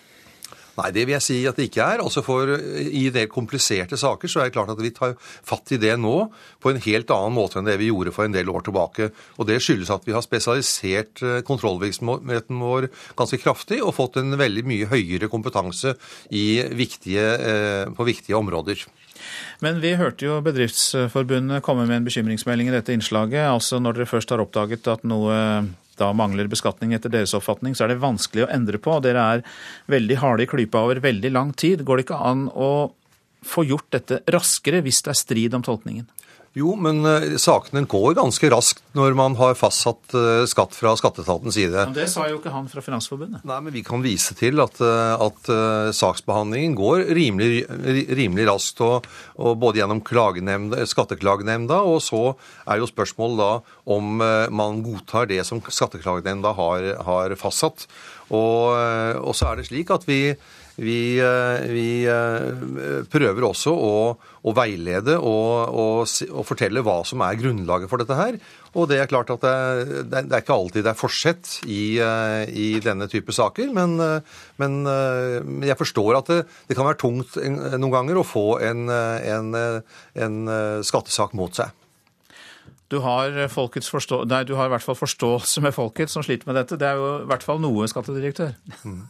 Nei, det vil jeg si at det ikke er. Altså for I del kompliserte saker så er det klart at vi tar fatt i det nå på en helt annen måte enn det vi gjorde for en del år tilbake. Og Det skyldes at vi har spesialisert eh, kontrollvirksomheten vår ganske kraftig og fått en veldig mye høyere kompetanse viktige, eh, på viktige områder. Men vi hørte jo Bedriftsforbundet komme med en bekymringsmelding i dette innslaget. Altså når dere først har oppdaget at noe da mangler beskatning etter deres oppfatning, så er det vanskelig å endre på. Dere er veldig harde i klypa over veldig lang tid. Går det ikke an å få gjort dette raskere hvis det er strid om tolkningen? Jo, men uh, sakene går ganske raskt når man har fastsatt uh, skatt fra skatteetatens side. Men Det sa jo ikke han fra Finansforbundet. Nei, men vi kan vise til at, uh, at saksbehandlingen går rimelig, rimelig raskt. Og, og både gjennom skatteklagenemnda, og så er jo spørsmålet da om man godtar det som skatteklagenemnda har, har fastsatt. Og, og så er det slik at vi vi, eh, vi eh, prøver også å, å veilede og, og, og, fortelle hva som er grunnlaget for dette her. Og det er klart at det, det, er ikke alltid det er forsett i, eh, i denne type saker. Men, men, jeg forstår at det, det, kan være tungt noen ganger å få en, en, en skattesak mot seg. Du har, forstå... Nei, du har i hvert fall forståelse med folket som sliter med dette. Det er jo i hvert fall noe, skattedirektør. Mm.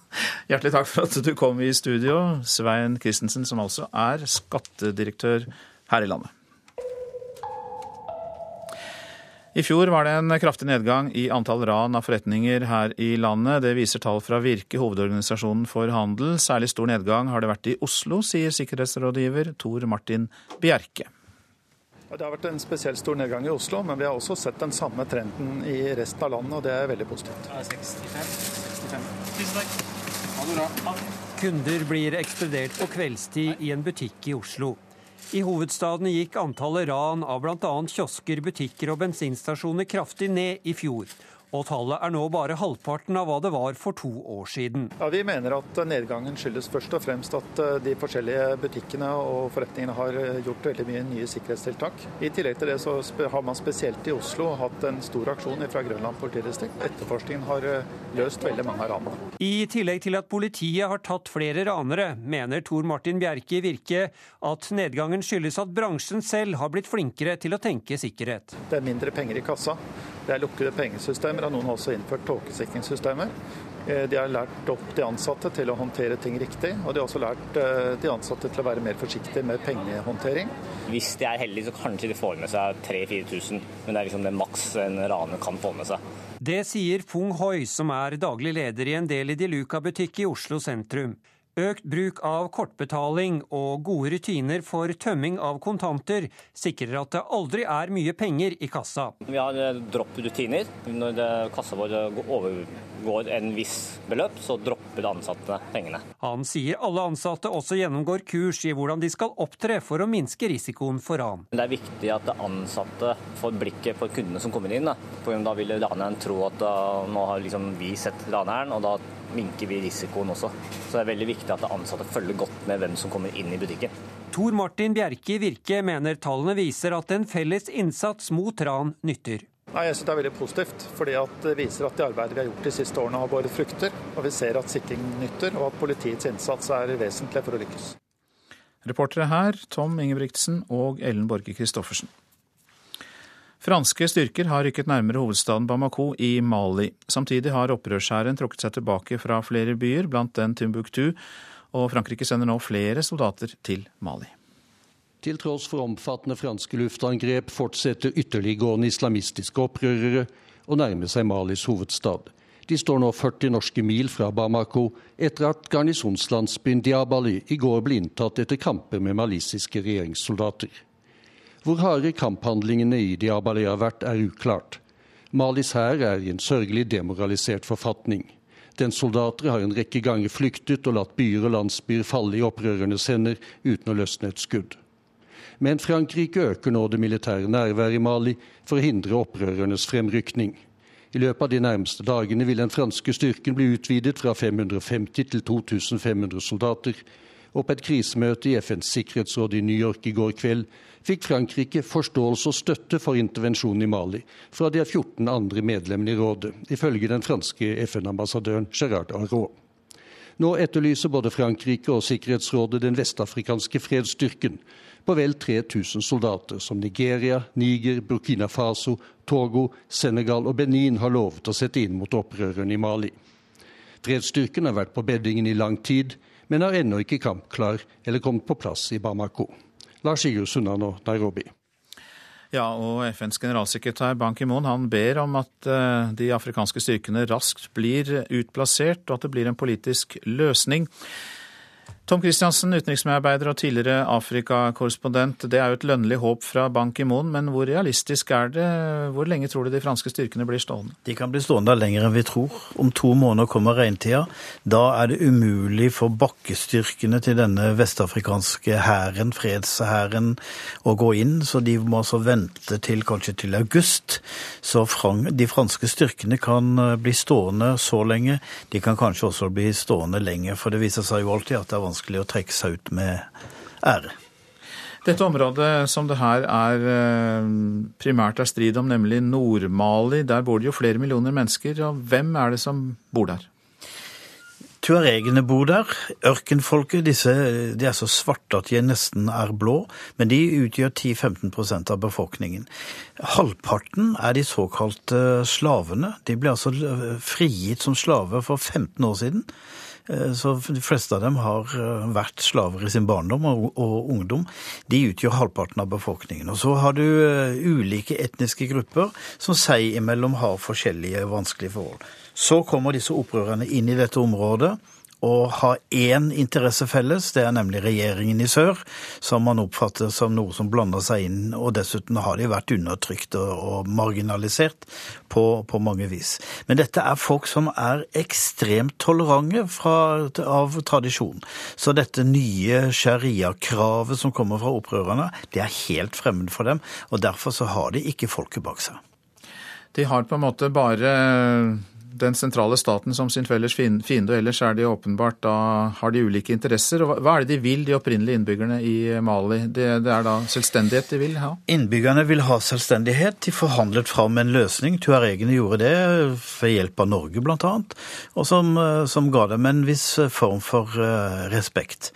Hjertelig takk for at du kom i studio, Svein Christensen, som altså er skattedirektør her i landet. I fjor var det en kraftig nedgang i antall ran av forretninger her i landet. Det viser tall fra Virke, hovedorganisasjonen for handel. Særlig stor nedgang har det vært i Oslo, sier sikkerhetsrådgiver Tor Martin Bjerke. Det har vært en spesielt stor nedgang i Oslo, men vi har også sett den samme trenden i resten av landet, og det er veldig positivt. 65, 65. Tusen takk. Ha det bra. Kunder blir ekspedert på kveldstid i en butikk i Oslo. I hovedstaden gikk antallet ran av bl.a. kiosker, butikker og bensinstasjoner kraftig ned i fjor og tallet er nå bare halvparten av hva det var for to år siden. Ja, Vi mener at nedgangen skyldes først og fremst at eh, de forskjellige butikkene og forretningene har eh, gjort veldig mye nye sikkerhetstiltak. I tillegg til det så har man spesielt i Oslo hatt en stor aksjon fra Grønland politidistrikt. Etterforskningen har eh, løst veldig mange av ranene. I tillegg til at politiet har tatt flere ranere, mener Tor Martin Bjerke i Virke at nedgangen skyldes at bransjen selv har blitt flinkere til å tenke sikkerhet. Det er mindre penger i kassa. Det er lukkede pengesystemer, og noen har også innført tåkesikringssystemer. Eh, de har lært opp de ansatte til å håndtere ting riktig, og de har også lært eh, de ansatte til å være mer forsiktige med pengehåndtering. Hvis de er heldige, så kanskje de får med seg 3000-4000, men det er liksom det maks en raner kan få med seg. Det sier Fung Hoi, som er daglig leder i en del i Luca butikk i Oslo sentrum. Økt bruk av kortbetaling og gode rutiner for tømming av kontanter sikrer at det aldri er mye penger i kassa. Vi har eh, dropp-rutiner. Når kassa vår overgår en viss beløp, så dropper de ansatte pengene. Han sier alle ansatte også gjennomgår kurs i hvordan de skal opptre for å minske risikoen for ran. Det er viktig at ansatte får blikket på kundene som kommer inn. Da, da vil raneren tro at nå har liksom vi sett raneren, og da minker vi risikoen også. Så det er veldig viktig at ansatte følger godt med hvem som kommer inn i butikken. Tor Martin Bjerke i Virke mener tallene viser at en felles innsats mot ran nytter. Nei, jeg synes Det er veldig positivt, fordi det viser at det arbeidet vi har gjort de siste årene har båret frukter. Og vi ser at sikring nytter, og at politiets innsats er vesentlig for å lykkes. Reportere her Tom Ingebrigtsen og Ellen Borge Christoffersen. Franske styrker har rykket nærmere hovedstaden Bamako i Mali. Samtidig har opprørshæren trukket seg tilbake fra flere byer, blant den Timbuktu, og Frankrike sender nå flere soldater til Mali. Til tross for omfattende franske luftangrep fortsetter ytterliggående islamistiske opprørere å nærme seg Malis hovedstad. De står nå 40 norske mil fra Bamako etter at garnisonslandsbyen Diabali i går ble inntatt etter kamper med malisiske regjeringssoldater. Hvor harde kamphandlingene i Diabali har vært, er uklart. Malis hær er i en sørgelig demoralisert forfatning. Dens soldater har en rekke ganger flyktet og latt byer og landsbyer falle i opprørernes hender uten å løsne et skudd. Men Frankrike øker nå det militære nærværet i Mali for å hindre opprørernes fremrykning. I løpet av de nærmeste dagene vil den franske styrken bli utvidet fra 550 til 2500 soldater. Og på et krisemøte i FNs sikkerhetsråd i New York i går kveld fikk Frankrike forståelse og støtte for intervensjonen i Mali fra de 14 andre medlemmene i rådet, ifølge den franske FN-ambassadøren Gerard Arrault. Nå etterlyser både Frankrike og Sikkerhetsrådet den vestafrikanske fredsstyrken på vel 3000 soldater, som Nigeria, Niger, Burkina Faso, Togo, Senegal og Benin har lovet å sette inn mot opprørerne i Mali. Fredsstyrken har vært på beddingen i lang tid, men er ennå ikke kampklar eller kommet på plass i Bamako. Lars Sigurd og Nairobi. Ja, og FNs generalsekretær Ban Ki-moon han ber om at eh, de afrikanske styrkene raskt blir utplassert, og at det blir en politisk løsning. Tom Christiansen, utenriksmedarbeider og tidligere Afrikakorrespondent. Det er jo et lønnlig håp fra Ban Ki-moon, men hvor realistisk er det? Hvor lenge tror du de franske styrkene blir stående? De kan bli stående lenger enn vi tror. Om to måneder kommer regntida. Da er det umulig for bakkestyrkene til denne vestafrikanske hæren, fredshæren, å gå inn. Så de må altså vente til kanskje til august. Så de franske styrkene kan eh, bli stående så lenge. De kan kanskje også bli stående lenger, for det viser seg jo alltid at det er vanskelig å trekke seg ut med ære. Dette området som det her er eh, primært er strid om, nemlig Nord-Mali, der bor det jo flere millioner mennesker. og Hvem er det som bor der? Tuaregene bor der. Ørkenfolket disse, de er så svarte at de nesten er blå, men de utgjør 10-15% av befolkningen. Halvparten er de såkalte slavene. De ble altså frigitt som slaver for 15 år siden. Eh, så de fleste av dem har eh, vært slaver i sin barndom og, ungdom. De utgjør halvparten av befolkningen. Og så har du eh, ulike etniske grupper som seg imellom har forskjellige vanskelige forhold. Så kommer disse opprørerne inn i dette området og har én interesse felles, det er nemlig regjeringen i sør, som man oppfatter som noe som blander seg inn, og dessuten har de vært undertrykt og, marginalisert på, på, mange vis. Men dette er folk som er ekstremt tolerante fra, av tradisjon. Så dette nye sharia-kravet som kommer fra opprørerne, det er helt fremmed for dem, og derfor så har de ikke folket bak seg. De har på en måte bare den sentrale staten som sin felles fiende, og ellers er de åpenbart da har de ulike interesser. Og hva er det de vil, de opprinnelige innbyggerne i Mali? Det, det er da selvstendighet de vil ha? Innbyggerne vil ha selvstendighet. De forhandlet fram en løsning. Tuaregene gjorde det ved hjelp av Norge bl.a., og som, som, ga dem en viss form for uh, respekt.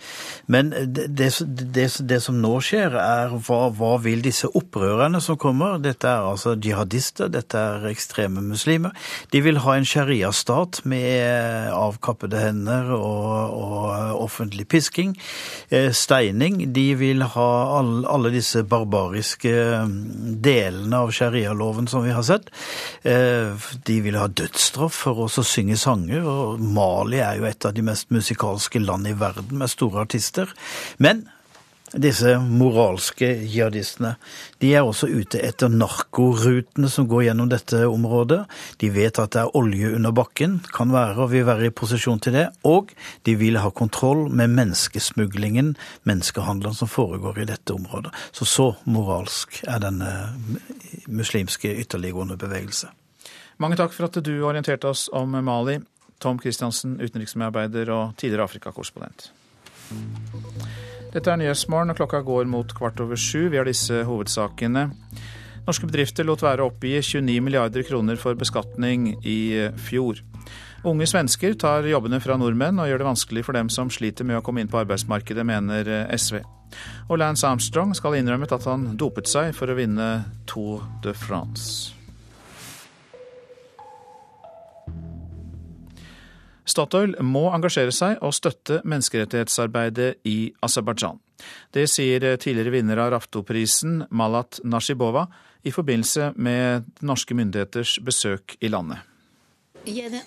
Men det, det, det, som nå skjer, er hva, hva vil disse opprørerne som kommer? Dette er altså jihadister, dette er ekstreme muslimer. De vil ha en sharia-stat med avkappede hender og, og offentlig pisking. Eh, steining. De vil ha alle, alle disse barbariske mm, delene av sharialoven som vi har sett. Eh, de vil ha dødsstraff for å synge sanger, og Mali er jo et av de mest musikalske land i verden med store artister. Men disse moralske jihadistene. De er også ute etter narkorutene som går gjennom dette området. De vet at det er olje under bakken, kan være og vil være i posisjon til det. Og de vil ha kontroll med menneskesmuglingen, menneskehandelen som foregår i dette området. Så så moralsk er denne muslimske ytterliggående bevegelse. Mange takk for at du orienterte oss om Mali. Tom Christiansen, utenriksmedarbeider og tidligere Afrikakorrespondent. Dette er Nyhetsmorgen, og klokka går mot kvart over sju. Vi har disse hovedsakene. Norske bedrifter lot være å oppgi 29 milliarder kroner for beskatning i fjor. Unge svensker tar jobbene fra nordmenn og gjør det vanskelig for dem som sliter med å komme inn på arbeidsmarkedet, mener SV. Og Lance Armstrong skal ha innrømmet at han dopet seg for å vinne Tour de France. Statoil må engasjere seg og støtte menneskerettighetsarbeidet i Aserbajdsjan. Det sier tidligere vinner av Raftoprisen, Malat Nashibova, i forbindelse med norske myndigheters besøk i landet. Yəni.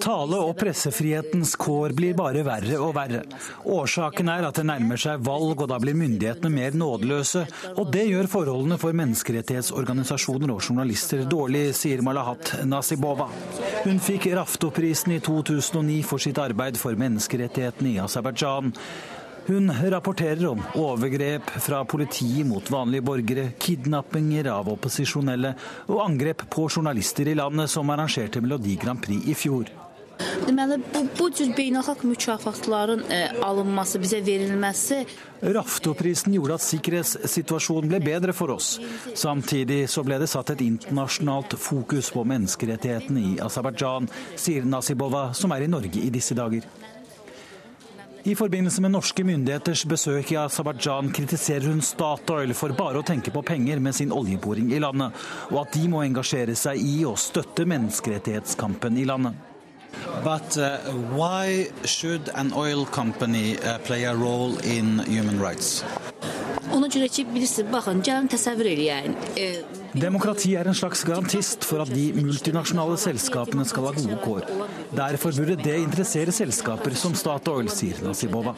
Tale- og pressefrihetens kår blir bare verre og verre. Årsaken er at det nærmer seg valg, og da blir myndighetene mer nådeløse. Og det gjør forholdene for menneskerettighetsorganisasjoner og journalister dårlig, sier Malahat Nasibova. Hun fikk Raftoprisen i 2009 for sitt arbeid for menneskerettighetene i Aserbajdsjan. Hun rapporterer om overgrep fra politiet mot vanlige borgere, kidnappinger av opposisjonelle og angrep på journalister i landet som arrangerte Melodi Grand Prix i fjor. Deməli, bu, bu cür beynəlxalq mükafatların e, alınması, bizə verilməsi Raftoprisen gjorde at sikkerhetssituasjonen ble bedre for oss. Samtidig så ble det satt et internasjonalt fokus på menneskerettighetene i Aserbajdsjan, sier Nasibova, som er i Norge i disse dager. I forbindelse med norske myndigheters besøk i Aserbajdsjan kritiserer hun Statoil for bare å tenke på penger med sin oljeboring i landet, og at de må engasjere seg i og støtte menneskerettighetskampen i landet. But uh, why should an oil company uh, play a role in human rights? Ona görə ki, bilirsiniz, baxın, gəlin təsəvvür eləyək. E, Demokrati er en slags garantist for at de multinasjonale selskapene skal ha gode kår. Derfor burde det interessere selskaper som Statoil, sier Nasibova.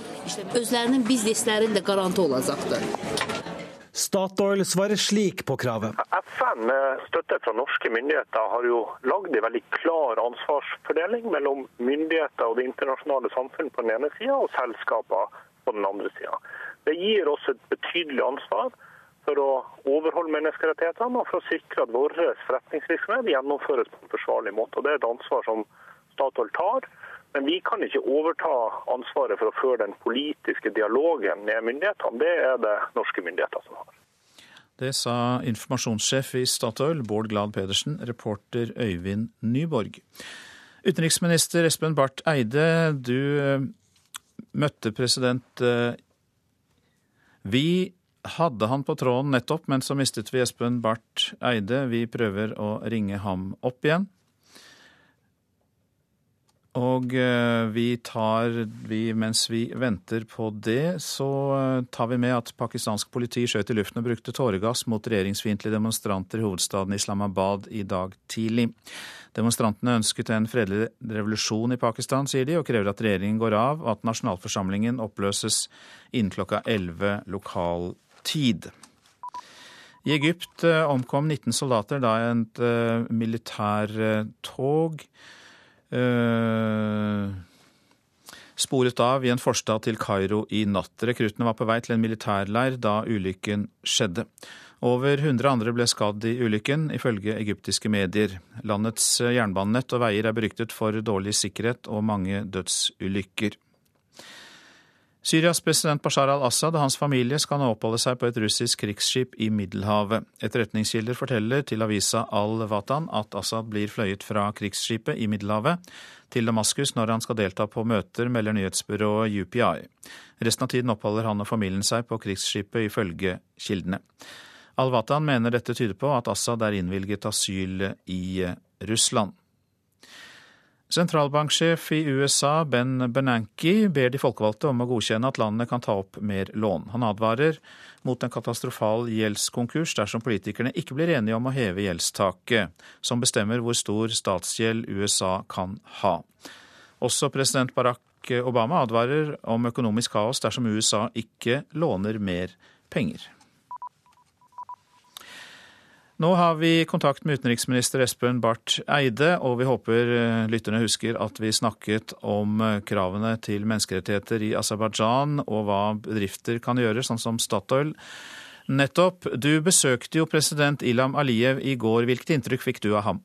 özlərinin bizneslərinin də qarantı olacaqdır. Statoil svarer slik på kravet. FN med støtte fra norske myndigheter har jo lagd en veldig klar ansvarsfordeling mellom myndigheter og det internasjonale samfunn på den ene sida, og selskaper på den andre sida. Det gir oss et betydelig ansvar for å overholde menneskerettighetene og for å sikre at vår forretningsvirksomhet gjennomføres på en forsvarlig måte. Og Det er et ansvar som Statoil tar. Men vi kan ikke overta ansvaret for å føre den politiske dialogen med myndighetene. Det er det norske myndigheter som har. Det sa informasjonssjef i Statoil, Bård Glad Pedersen, reporter Øyvind Nyborg. Utenriksminister Espen Barth Eide, du eh, møtte president eh, Vi hadde han på tråden nettopp, men så mistet vi Espen Barth Eide. Vi prøver å ringe ham opp igjen. Og eh, vi tar vi, Mens vi venter på det, så eh, tar vi med at pakistansk politi skjøt i luften og brukte tåregass mot regjeringsfiendtlige demonstranter i hovedstaden Islamabad i dag tidlig. Demonstrantene ønsket en fredelig revolusjon i Pakistan, sier de, og krever at regjeringen går av, og at nasjonalforsamlingen oppløses innen klokka 11 lokal tid. I Egypt eh, omkom 19 soldater da et militærtog sporet av i en forstad til Kairo i natt. Rekruttene var på vei til en militærleir da ulykken skjedde. Over 100 andre ble skadd i ulykken, ifølge egyptiske medier. Landets jernbanenett og veier er beryktet for dårlig sikkerhet og mange dødsulykker. Syrias president Bashar al-Assad og hans familie skal nå oppholde seg på et russisk krigsskip i Middelhavet. Etterretningskilder forteller til avisa Al-Watan at Assad blir fløyet fra krigsskipet i Middelhavet til Damaskus når han skal delta på møter, melder nyhetsbyrået UPI. Resten av tiden oppholder han og familien seg på krigsskipet, ifølge kildene. Al-Watan mener dette tyder på at Assad er innvilget asyl i Russland. Sentralbanksjef i USA Ben Bernanke ber de folkevalgte om å godkjenne at landet kan ta opp mer lån. Han advarer mot en katastrofal gjeldskonkurs dersom politikerne ikke blir enige om å heve gjeldstaket, som bestemmer hvor stor statsgjeld USA kan ha. Også president Barack Obama advarer om økonomisk kaos dersom USA ikke låner mer penger. Nå har vi kontakt med utenriksminister Espen Barth Eide, og vi håper eh, lytterne husker at vi snakket om eh, kravene til menneskerettigheter i Aserbajdsjan og hva bedrifter kan gjøre, sånn som Statoil. Nettopp. Du besøkte jo president Ilham Aliyev i går. Hvilket inntrykk fikk du av ham?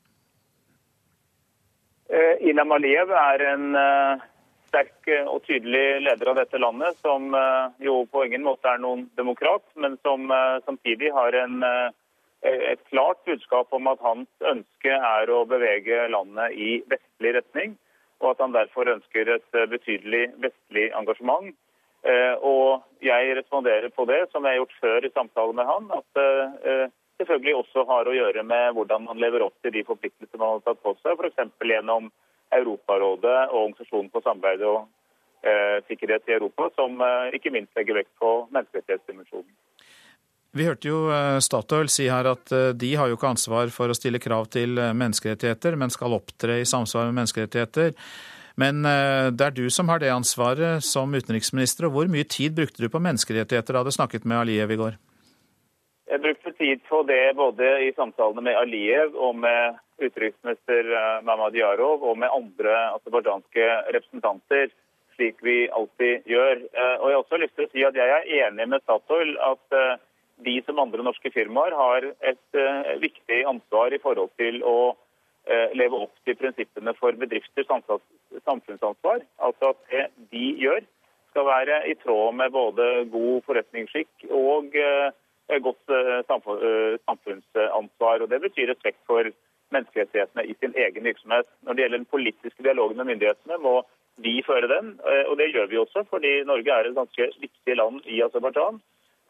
Eh, Ilham Aliyev er en sterk og tydelig leder av dette landet, som jo på ingen måte er noen demokrat, men som samtidig har en et klart budskap om at hans ønske er å bevege landet i vestlig retning, og at han derfor ønsker et betydelig vestlig engasjement. Og jeg responderer på det, som jeg har gjort før i samtale med han, at selvfølgelig også har å gjøre med hvordan man lever opp til de forpliktelsene man har tatt på seg, f.eks. gjennom Europarådet og Organisasjonen for samarbeid og eh, sikkerhet i Europa, som eh, ikke minst legger vekt på menneskerettighetsdimensjonen. Vi hørte jo eh, Statoil si her at eh, de har jo ikke ansvar for å stille krav til menneskerettigheter, men skal opptre i samsvar med menneskerettigheter. Men det er du som har det ansvaret som utenriksminister, og hvor mye tid brukte du på menneskerettigheter da du snakket med Aliyev i går? Jeg brukte tid på det både i samtalene med Aliyev og med utenriksminister Mamad Yarov og med andre aserbajdsjanske representanter, slik vi alltid gjør. Eh, og Jeg har også lyst til å si at jeg er enig med Statoil at eh, de som andre norske firmaer har et viktig ansvar i forhold til å leve opp til prinsippene for bedrifters samfunnsansvar. Altså at det de gjør skal være i tråd med både god forretningsskikk og Eh, godt eh, eh, samfunnsansvar. og Det betyr respekt for menneskerettighetene i sin egen virksomhet. Når det gjelder den politiske dialogen med myndighetene, må vi føre den. Og det gjør vi også, fordi Norge er et ganske viktig land i Aserbajdsjan.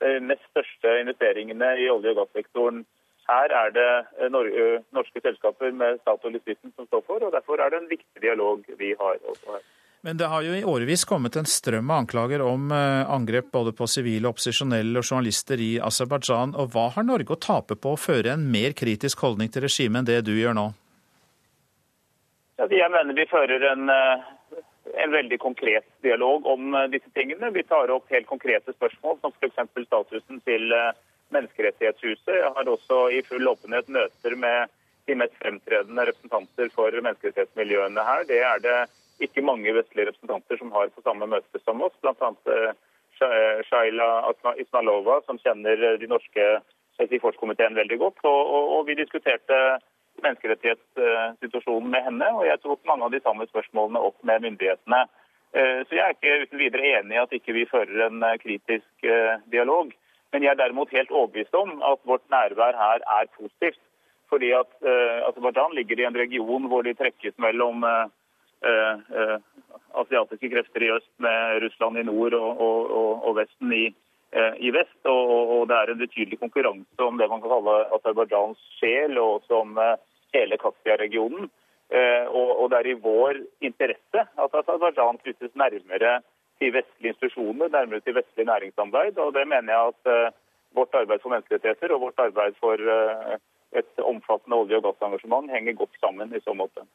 Nest største investeringene i olje- og gassektoren her er det norske selskaper med Statoil i spissen som står for, og derfor er det en viktig dialog vi har også her. Men det har jo i årevis kommet en strøm av anklager om eh, angrep både på sivile, opposisjonelle og journalister i Aserbajdsjan. Og hva har Norge å tape på å føre en mer kritisk holdning til regimet enn det du gjør nå? Ja, jeg mener vi fører en, eh, en, veldig konkret dialog om eh, disse tingene. Vi tar opp helt konkrete spørsmål, som f.eks. statusen til Menneskerettighetshuset. Jeg har også i full åpenhet møter med de mest fremtredende representanter for menneskerettighetsmiljøene her. Det er det ikke mange vestlige representanter som har på samme møte som oss, bl.a. annet Shaila Ismalova, som kjenner de norske Helsingforskomiteen veldig godt. Og, og, og, vi diskuterte menneskerettighetssituasjonen med henne, og jeg tok mange av de samme spørsmålene opp med myndighetene. Eh, så jeg er ikke uten videre enig i at ikke vi fører en eh, kritisk dialog. Men jeg er derimot helt overbevist om at vårt nærvær her er positivt. Fordi at Aserbajdsjan ligger i en region hvor de trekkes mellom Eh, eh, asiatiske krefter i øst med Russland i nord og, og, og Vesten i, eh, i vest. Og, og, det er en betydelig konkurranse om det man kan kalle Aserbajdsjans sjel, og som hele Kaspia-regionen. Og, det er i vår interesse at Aserbajdsjan knyttes nærmere til vestlige institusjoner, nærmere til vestlig næringssamarbeid. Og det mener jeg at vårt arbeid for menneskerettigheter og vårt arbeid for et omfattende olje- og gassengasjement henger godt sammen i så måte.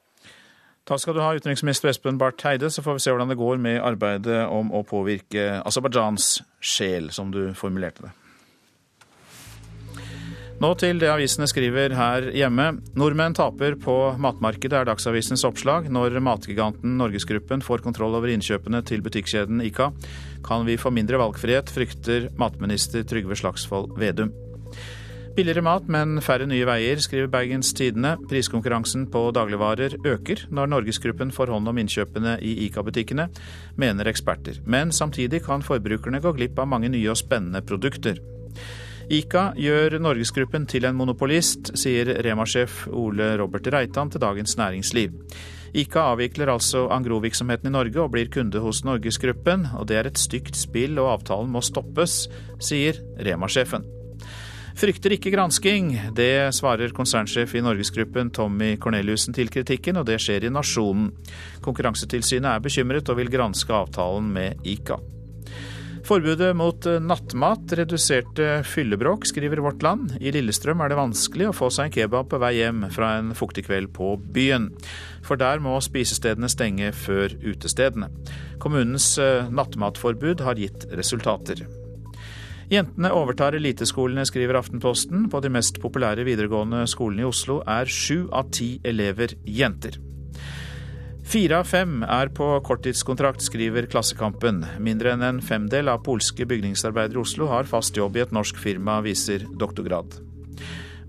Takk skal du ha, utenriksminister Espen Barth Eide. Så får vi se hvordan det går med arbeidet om å påvirke Aserbajdsjans sjel, som du formulerte det. Nå til det avisene skriver her hjemme. Nordmenn taper på matmarkedet, er Dagsavisens oppslag. Når matgiganten Norgesgruppen får kontroll over innkjøpene til butikkjeden Ica, kan vi få mindre valgfrihet, frykter matminister Trygve Slagsvold Vedum. Billigere mat, men færre nye veier, skriver Bergens Tidende. Priskonkurransen på dagligvarer øker når Norgesgruppen får hånd om innkjøpene i ICA-butikkene, mener eksperter. Men samtidig kan forbrukerne gå glipp av mange nye og spennende produkter. ICA gjør Norgesgruppen til en monopolist, sier Rema-sjef Ole Robert Reitan til Dagens Næringsliv. ICA avvikler altså Angro-virksomheten i Norge og blir kunde hos Norgesgruppen, og det er et stygt spill og avtalen må stoppes, sier Rema-sjefen. Frykter ikke gransking. Det svarer konsernsjef i Norgesgruppen Tommy Corneliussen til kritikken, og det skjer i Nasjonen. Konkurransetilsynet er bekymret og vil granske avtalen med ICA. Forbudet mot nattmat reduserte fyllebråk, skriver Vårt Land. I Lillestrøm er det vanskelig å få seg en kebab på vei hjem fra en fuktig kveld på byen. For der må spisestedene stenge før utestedene. Kommunens eh, nattmatforbud har gitt resultater. Jentene overtar eliteskolene, skriver Aftenposten. På de mest populære videregående skolene i Oslo er sju av ti elever jenter. Fire av fem er på korttidskontrakt, skriver Klassekampen. Mindre enn en femdel av polske bygningsarbeidere i Oslo har fast jobb i et norsk firma, viser doktorgrad.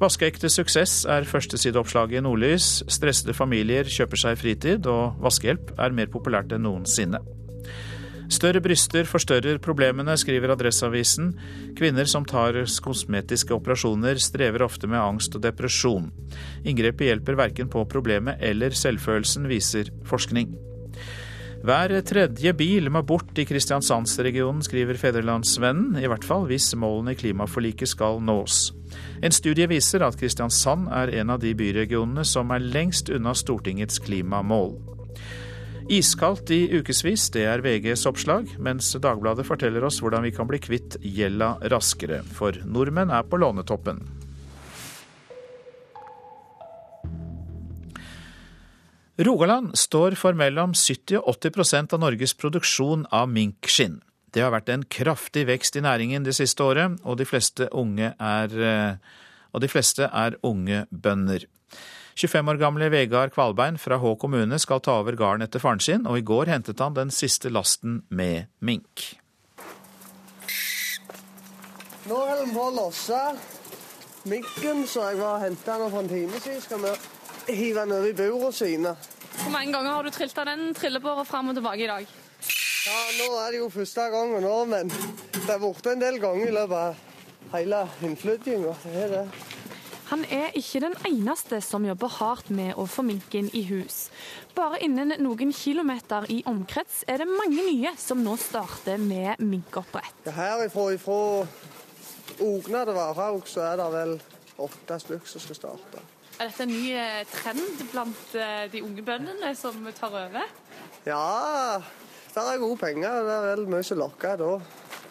Vaskeekte suksess er førstesideoppslaget i Nordlys. Stressede familier kjøper seg fritid, og vaskehjelp er mer populært enn noensinne. Større bryster forstørrer problemene, skriver Adresseavisen. Kvinner som tar kosmetiske operasjoner, strever ofte med angst og depresjon. Inngrepet hjelper verken på problemet eller selvfølelsen, viser forskning. Hver tredje bil må bort i Kristiansandsregionen, skriver Federlandsvennen. I hvert fall hvis målene i klimaforliket skal nås. En studie viser at Kristiansand er en av de byregionene som er lengst unna Stortingets klimamål. Iskaldt i ukevis, det er VGs oppslag, mens Dagbladet forteller oss hvordan vi kan bli kvitt gjelda raskere. For nordmenn er på lånetoppen. Rogaland står for mellom 70 og 80% av Norges produksjon av minkskinn. Det har vært en kraftig vekst i næringen det siste året, og de fleste, er, eh, de fleste er unge bønder. 25 år gamle Vegard Kvalbein fra Hå kommune skal ta over gården etter faren sin, og i går hentet han den siste lasten med mink. Nå holder vi på å losse minken så jeg var og henta den for en time siden. Skal vi hive den over i burene sine. Hvor mange ganger har du trilt av den trillebåra fram og tilbake i dag? Ja, Nå er det jo første gangen nå, men det er borte en del ganger i løpet av hele innflyttinga. Han er ikke den eneste som jobber hardt med å få minken i hus. Bare innen noen kilometer i omkrets er det mange nye som nå starter med minkoppdrett. Herifra ifra Ogna til Varhaug så er det vel åtte stykker som skal starte. Er dette en ny eh, trend blant eh, de unge bøndene som tar over? Ja, det er gode penger. Det er vel mye som lokker da.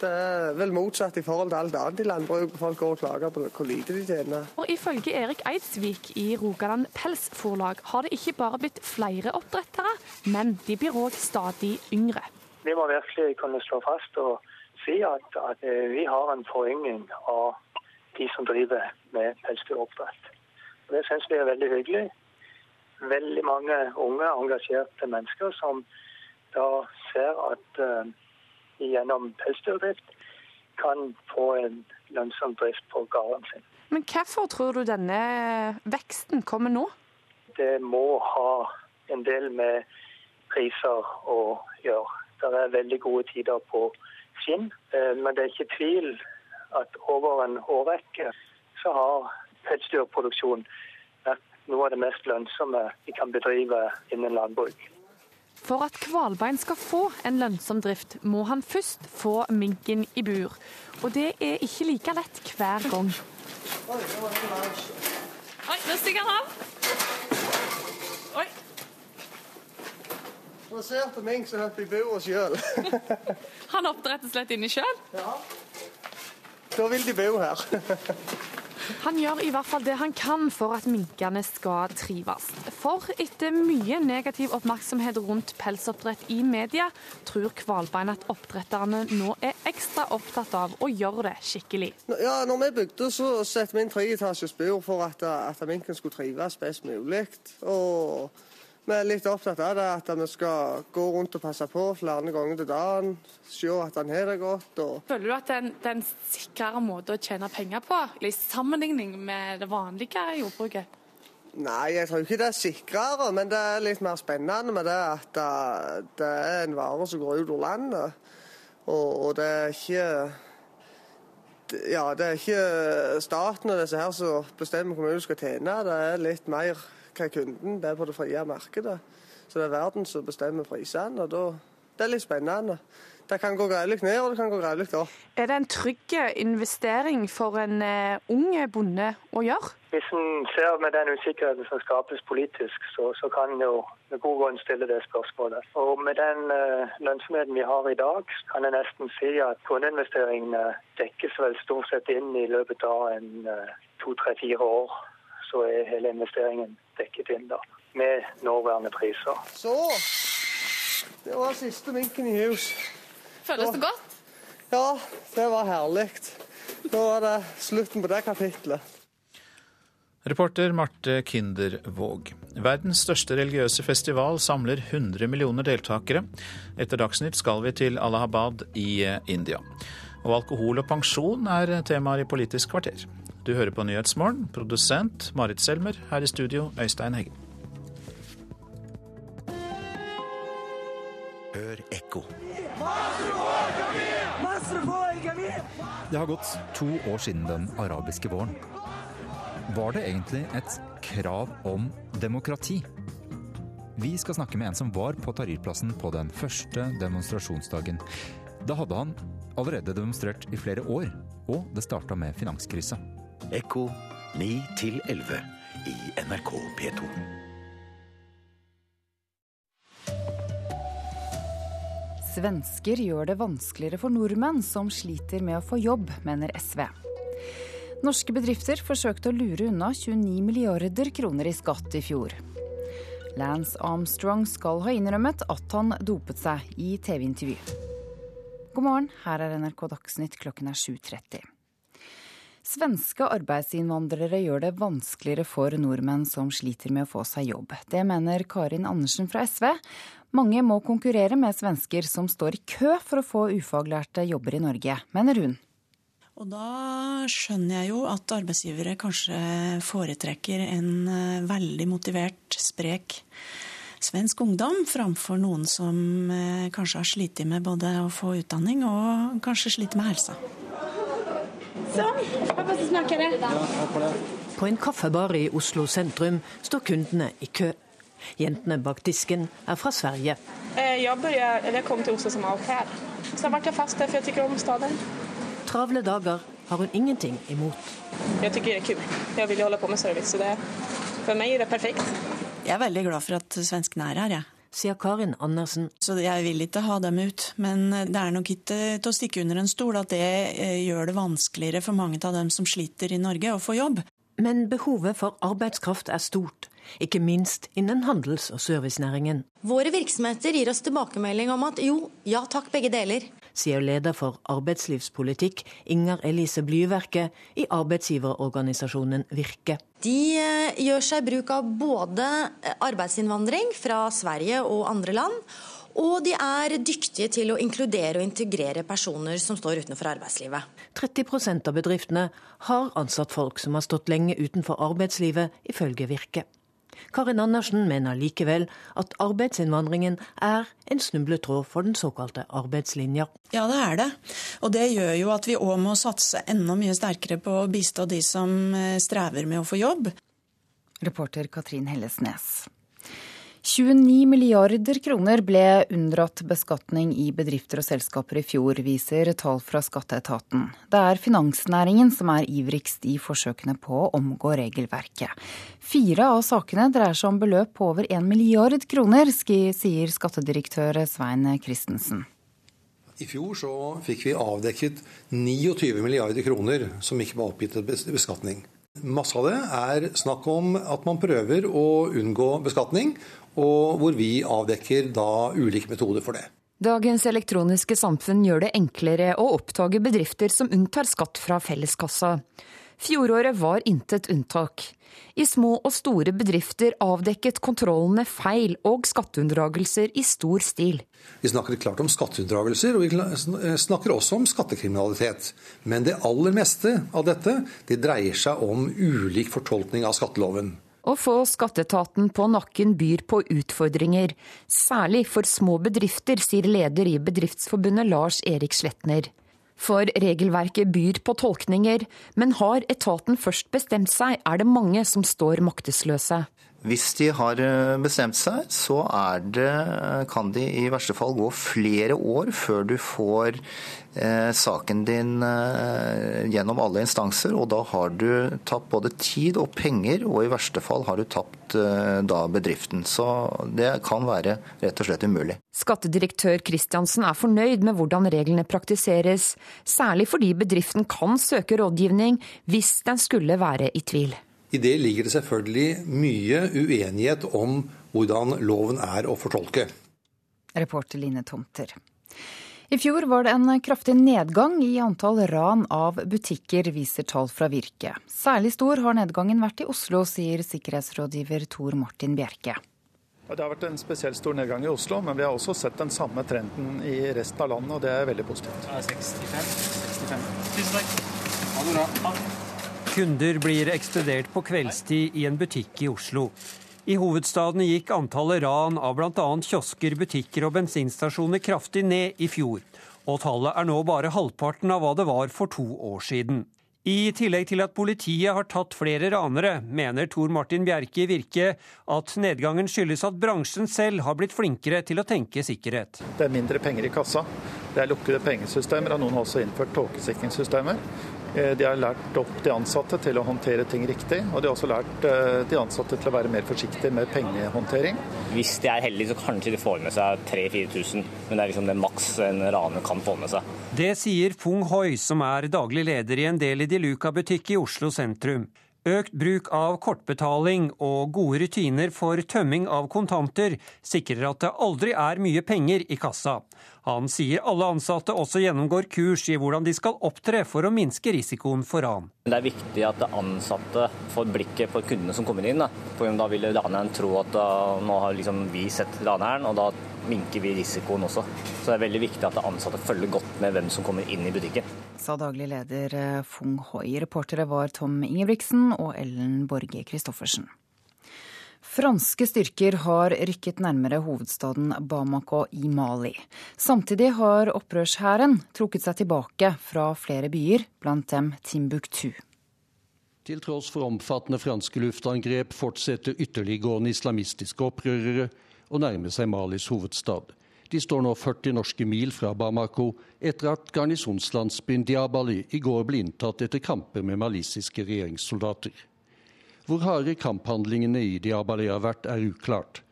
Det er vel motsatt i forhold til alt annet i landbruket. Folk går og klager på hvor lite de tjener. Og Ifølge Erik Eidsvik i Rogaland Pelsforlag har det ikke bare blitt flere oppdrettere, men de blir òg stadig yngre. Vi må virkelig kunne slå fast og si at, at eh, vi har en forynging av de som driver med pelsdyroppdrett. Det syns vi er veldig hyggelig. Veldig mange unge, engasjerte mennesker som da ser at uh, gjennom pelsdyrdrift kan få en lønnsom drift på gården sin. Men hvorfor tror du denne veksten kommer nå? Det må ha en del med priser å gjøre. Det er veldig gode tider på skinn, eh, men det er ikke tvil at over en årrekke så har pelsdyrproduksjon vært noe av det mest lønnsomme vi kan bedrive innen landbruk. For at Kvalbein skal få en lønnsom drift, må han først få minken i bur. Og det er ikke like lett hver gang. Oi, nå stikker han av. Oi. Plasserte mink som hopper i buret sjøl. han hopper rett og slett inni sjøl? Ja. Da vil de bo her. Han gjør i hvert fall det han kan for at minkene skal trives. For etter mye negativ oppmerksomhet rundt pelsoppdrett i media, tror Kvalbein at oppdretterne nå er ekstra opptatt av å gjøre det skikkelig. Ja, når vi bygde, så satte vi inn treetasjes bur for at, at minken skulle trives best mulig. Og vi er litt opptatt av det, at vi skal gå rundt og passe på flere ganger til dagen. Se at han har det godt. Og... Føler du at det er en sikrere måte å tjene penger på, i sammenligning med det vanlige jordbruket? Nei, jeg tror ikke det er sikrere, men det er litt mer spennende med det at det er en vare som går ut av landet. Og, og det er ikke ja, det er ikke staten og disse her som bestemmer hvor mye du skal tjene. Det er litt mer hva kunden ber er på det frie markedet. Så det er verden som bestemmer prisene. og da, Det er litt spennende. Det kan gå greit ned, og det kan gå greit opp. Er det en trygg investering for en uh, ung bonde å gjøre? Hvis en ser med den usikkerheten som skapes politisk, så, så kan en jo med god grunn stille det spørsmålet. Og med den uh, lønnsomheten vi har i dag, kan jeg nesten si at kundeinvesteringene dekkes vel stort sett inn i løpet av en uh, to, tre, fire år så er hele investeringen dekket inn da, med nåværende priser. Så, det var siste minken i hus. Føles det godt? Ja, det var herlig. Da var det slutten på det kapitlet. Reporter Marte Kindervåg. Verdens største religiøse festival samler 100 millioner deltakere. Etter Dagsnytt skal vi til Allahabad i India. Og alkohol og pensjon er temaer i Politisk kvarter. Du hører på Nyhetsmorgen. Produsent Marit Selmer. Her i studio Øystein Heggen. Hør ekko. Det har gått to år siden den arabiske våren. Var det egentlig et krav om demokrati? Vi skal snakke med en som var på Tahrir-plassen på den første demonstrasjonsdagen. Da hadde han allerede demonstrert i flere år, og det starta med finanskrisa. Ekko 9 11 i NRK P2. Svensker gjør det vanskeligere for nordmenn som sliter med å få jobb, mener SV. Norske bedrifter forsøkte å lure unna 29 milliarder kroner i skatt i fjor. Lance Armstrong skal ha innrømmet at han dopet seg i TV-intervju. God morgen, her er NRK Dagsnytt klokken er 7.30. Svenske arbeidsinnvandrere gjør det vanskeligere for nordmenn som sliter med å få seg jobb. Det mener Karin Andersen fra SV. Mange må konkurrere med svensker som står i kø for å få ufaglærte jobber i Norge, mener hun. Og da skjønner jeg jo at arbeidsgivere kanskje foretrekker en eh, veldig motivert, sprek svensk ungdom framfor noen som eh, kanskje har slitt med både å få utdanning og kanskje sliter med helsa. Sånn. På en kaffebar i Oslo sentrum står kundene i kø. Jentene bak disken er fra Sverige. Eh, jeg, började, jeg kom til Oslo som au pair. Så ble jeg fast der, for jeg liker om staden. Travle dager har hun ingenting imot. Jeg syns det er kult. Jeg vil holde på med service, så det, for meg er det perfekt. Jeg er veldig glad for at svenskene er her, jeg. Ja sier Karin Andersen. Så jeg vil ikke ha dem ut, men det er nok ikke til å stikke under en stol at det eh, gjør det vanskeligere for mange av dem som sliter i Norge, å få jobb. Men behovet for arbeidskraft er stort, ikke minst innen handels- og servicenæringen. Våre virksomheter gir oss tilbakemelding om at jo, ja takk, begge deler. Sier leder for arbeidslivspolitikk Inger Elise Blyverket i arbeidsgiverorganisasjonen Virke. De eh, gjør seg bruk av både arbeidsinnvandring fra Sverige og andre land, og de er dyktige til å inkludere og integrere personer som står utenfor arbeidslivet. 30% av bedriftene har ansatt folk som har stått lenge utenfor arbeidslivet, ifølge Virke. Karin Andersen mener likevel at arbeidsinnvandringen er en snubletråd for den såkalte arbeidslinja. Ja, det er det. Og det gjør jo at vi òg må satse enda mye sterkere på å bistå de som eh, strever med å få jobb. Reporter Katrin Hellesnes. 29 milliarder kroner ble unndratt beskatning i bedrifter og selskaper i fjor, viser tall fra skatteetaten. Det er finansnæringen som er ivrigst i forsøkene på å omgå regelverket. Fire av sakene dreier seg om beløp på over 1 milliard kroner, sier skattedirektør Svein Christensen. I fjor så fikk vi avdekket 29 milliarder kroner som ikke var oppgitt til beskatning. Masse av det er snakk om at man prøver å unngå beskatning, og hvor vi avdekker da ulike metoder for det. Dagens elektroniske samfunn gjør det enklere å oppdage bedrifter som unntar skatt fra felleskassa. Fjoråret var intet unntak. I små og store bedrifter avdekket kontrollene feil og skatteunndragelser i stor stil. Vi snakker klart om skatteunndragelser, og vi snakker også om skattekriminalitet. Men det aller meste av dette det dreier seg om ulik fortolkning av skatteloven. Å få skatteetaten på nakken byr på utfordringer, særlig for små bedrifter, sier leder i Bedriftsforbundet Lars Erik Sletner. For regelverket byr på tolkninger, men har etaten først bestemt seg, er det mange som står maktesløse. Hvis de har eh, bestemt seg, så det, kan de i verste fall gå flere år før du får eh, saken din eh, gjennom alle instanser. Og da har du tapt både tid og penger, og i verste fall har du tapt eh, da bedriften. Så det kan være rett og slett umulig. Skattedirektør Kristiansen er fornøyd med hvordan reglene praktiseres, særlig fordi bedriften kan søke rådgivning hvis den skulle være i tvil. I det ligger det selvfølgelig mye uenighet om hvordan loven er å fortolke. Reporter Line Tomter. I fjor var det en kraftig nedgang i antall ran av butikker, viser tall fra Virke. Særlig stor har nedgangen vært i Oslo, sier sikkerhetsrådgiver Tor Martin Bjerke. Det har vært en spesielt stor nedgang i Oslo, men vi har også sett den samme trenden i resten av landet, og det er veldig positivt. 65, 65. Tusen takk. Ha det bra. Kunder blir ekskludert på kveldstid i en butikk i Oslo. I hovedstaden gikk antallet ran av bl.a. kiosker, butikker og bensinstasjoner kraftig ned i fjor. Og tallet er nå bare halvparten av hva det var for to år siden. I tillegg til at politiet har tatt flere ranere, mener Tor Martin Bjerke i Virke at nedgangen skyldes at bransjen selv har blitt flinkere til å tenke sikkerhet. Det er mindre penger i kassa. Det er lukkede pengesystemer, og noen har også innført tåkesikringssystemer. Eh, de har lært opp de ansatte til å håndtere ting riktig, og de har også lært eh, de ansatte til å være mer forsiktige med pengehåndtering. Hvis de er heldige, så kanskje de får med seg 3000-4000, men det er liksom det maks en raner kan få med seg. Det sier Fung Hoi, som er daglig leder i en del i De Luca-butikk i Oslo sentrum. Økt bruk av kortbetaling og gode rutiner for tømming av kontanter sikrer at det aldri er mye penger i kassa. Han sier alle ansatte også gjennomgår kurs i hvordan de skal opptre for å minske risikoen for ran. Det er viktig at ansatte får blikket på kundene som kommer inn. Da, for da vil raneren tro at nå har liksom vi sett raneren, og da minker vi risikoen også. Så det er veldig viktig at ansatte følger godt med hvem som kommer inn i butikken. Sa daglig leder eh, Fung Hoi. Reportere var Tom Ingebrigtsen og Ellen Borge Christoffersen. Franske styrker har rykket nærmere hovedstaden Bamako i Mali. Samtidig har opprørshæren trukket seg tilbake fra flere byer, blant dem Timbuktu. Til tross for omfattende franske luftangrep fortsetter ytterliggående islamistiske opprørere å nærme seg Malis hovedstad. De står nå 40 norske mil fra Bamako etter at garnisonslandsbyen Diabali i går ble inntatt etter kamper med malisiske regjeringssoldater. Hvor harde kamphandlingene i Diabalé har vært, er uklart.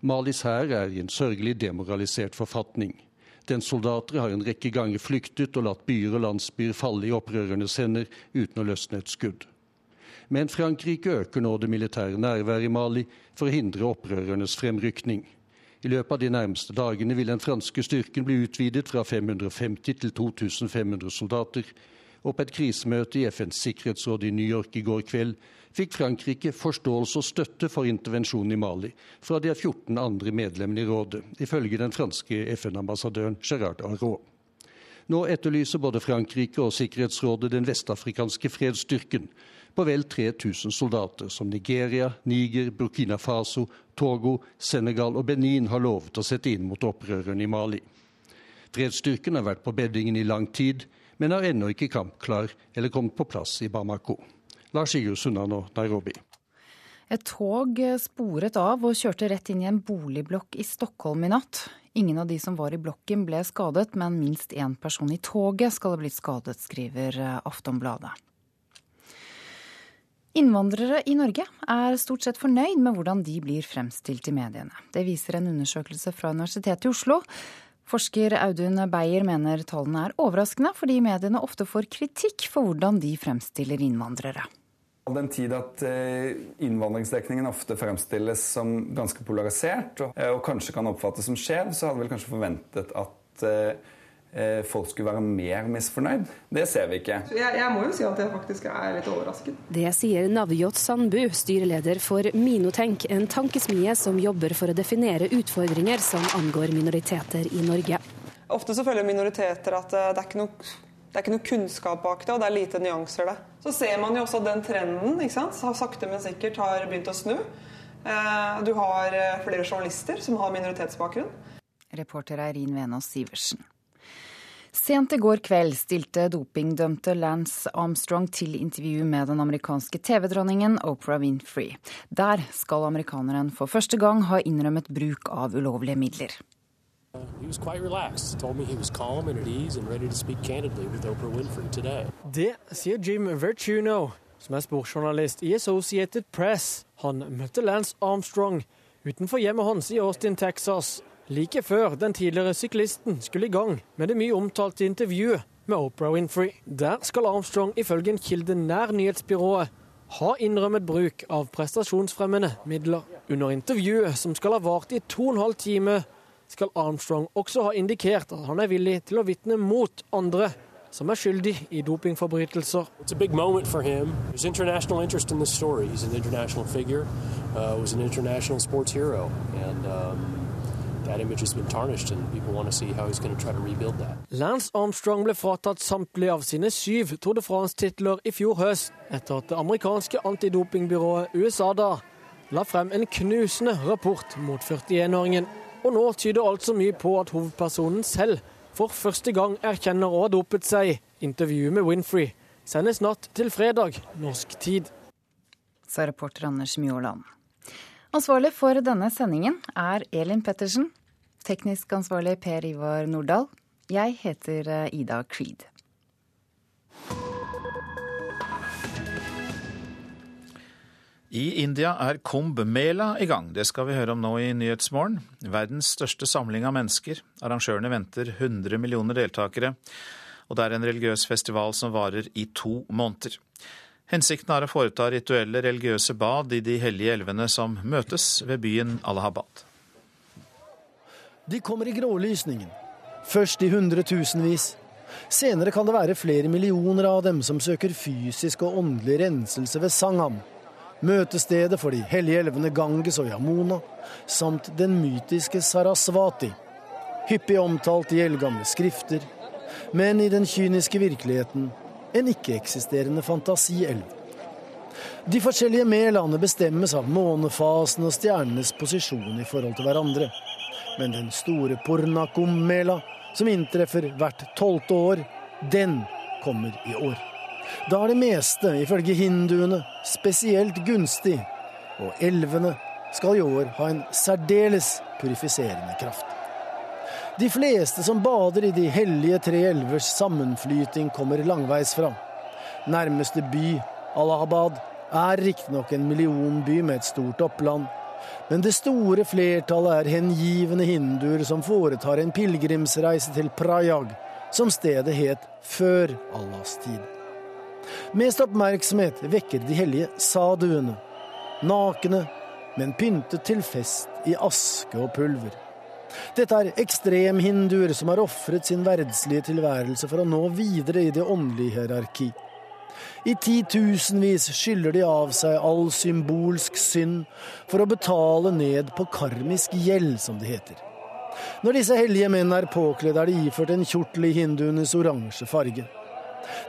Malis hær er i en sørgelig demoralisert forfatning. Dens soldater har en rekke ganger flyktet og latt byer og landsbyer falle i opprørernes hender uten å løsne et skudd. Men Frankrike øker nå det militære nærværet i Mali for å hindre opprørernes fremrykning. I løpet av de nærmeste dagene vil den franske styrken bli utvidet fra 550 til 2500 soldater. Og på et krisemøte i FNs sikkerhetsråd i New York i går kveld fikk Frankrike forståelse og støtte for intervensjonen i Mali fra de 14 andre medlemmene i rådet, ifølge den franske FN-ambassadøren Gerard Arrault. Nå etterlyser både Frankrike og Sikkerhetsrådet den vestafrikanske fredsstyrken på vel 3000 soldater, som Nigeria, Niger, Burkina Faso, Togo, Senegal og Benin har lovet å sette inn mot opprørerne i Mali. Fredsstyrken har vært på beddingen i lang tid, men er ennå ikke kampklar eller kommet på plass i Bamako. Lars Sigurd Sunnano, Nairobi. Et tog sporet av og kjørte rett inn i en boligblokk i Stockholm i natt. Ingen av de som var i blokken ble skadet, men minst én person i toget skal ha blitt skadet, skriver Aftonbladet. Innvandrere i Norge er stort sett fornøyd med hvordan de blir fremstilt i mediene. Det viser en undersøkelse fra Universitetet i Oslo. Forsker Audun Beyer mener tallene er overraskende, fordi mediene ofte får kritikk for hvordan de fremstiller innvandrere. All den tid at eh, innvandringsdekningen ofte fremstilles som ganske polarisert, og, eh, kanskje kan oppfattes som skjev, så hadde vel kanskje forventet at eh, folk skulle være mer misfornøyd. Det ser vi ikke. Jeg, jeg, må jo si at jeg faktisk er litt overrasket. Det sier Navjot Sandbu, styreleder for Minotenk, en tankesmie som jobber for å definere utfordringer som angår minoriteter i Norge. Ofte så føler minoriteter at det er ikke noe det er ikke noe kunnskap bak det, og det er lite nyanser det. Så ser man jo også den trenden, ikke sant? Så sakte, men sikkert har begynt å snu. Eh, du har eh, flere journalister som har minoritetsbakgrunn. Reporter Eirin Venås Sivertsen. Sent i går kveld stilte dopingdømte Lance Armstrong til intervju med den amerikanske TV-dronningen Oprah Winfrey. Der skal amerikaneren for første gang ha innrømmet bruk av ulovlige midler. Det sier Jim Vertuno, som er sportsjournalist i Associated Press. Han møtte Lance Armstrong utenfor hjemmet hans i Austin, Texas, like før den tidligere syklisten skulle i gang med det mye omtalte intervjuet med Oprah Winfrey. Der skal Armstrong ifølge en kilde nær nyhetsbyrået ha innrømmet bruk av prestasjonsfremmende midler. Under intervjuet, som skal ha vart i to og en halv time, skal Armstrong også ha indikert at han er villig til å vitne mot andre som er skyldig i dopingforbrytelser. In uh, was an international sports hero, and um, Lance Armstrong ble fratatt samtlige av sine syv Tour de France-titler i fjor høst, etter at det amerikanske antidopingbyrået USADA la frem en knusende rapport mot 41-åringen. Og nå tyder altså mye på at hovedpersonen selv for første gang erkjenner å ha dopet seg. Intervjuet med Winfrey sendes natt til fredag norsk tid. Sa reporter Anders Mjåland. Ansvarlig for denne sendingen er Elin Pettersen. Teknisk ansvarlig Per Ivar Nordahl. Jeg heter eh, Ida Creed. I India er Kumbh-mela i gang. Det skal vi høre om nå i Nyhetsmorgen. Verdens største samling av mennesker. Arrangørene venter 100 millioner deltakere. Og det er en religiøs festival som varer i to måneder. Hensikten er å foreta rituelle religiøse bad i de hellige elvene som møtes ved byen Allahabad. De kommer i grålysningen. Først i hundretusenvis. Senere kan det være flere millioner av dem som søker fysisk og åndelig renselse ved Sangam, møtestedet for de hellige elvene Ganges og Yamuna, samt den mytiske Sarasvati, hyppig omtalt i eldgamle skrifter, men i den kyniske virkeligheten en ikke-eksisterende fantasielv. De forskjellige melene bestemmes av månefasen og stjernenes posisjon i forhold til hverandre. Men den store Pornakum-mela, som inntreffer hvert tolvte år, den kommer i år. Da er det meste, ifølge hinduene, spesielt gunstig, og elvene skal i år ha en særdeles purifiserende kraft. De fleste som bader i de hellige tre elvers sammenflyting, kommer langveisfra. Nærmeste by, Allahabad, er riktignok en millionby med et stort oppland. Men det store flertallet er hengivne hinduer som foretar en pilegrimsreise til Prayag, som stedet het før Allahs tid. Mest oppmerksomhet vekker de hellige saduene. Nakne, men pyntet til fest i aske og pulver. Dette er ekstremhinduer som har ofret sin verdslige tilværelse for å nå videre i det åndelige hierarki. I titusenvis skyller de av seg all symbolsk synd for å betale ned på karmisk gjeld, som det heter. Når disse hellige menn er påkledd, er de iført en kjortel i hinduenes oransje farge.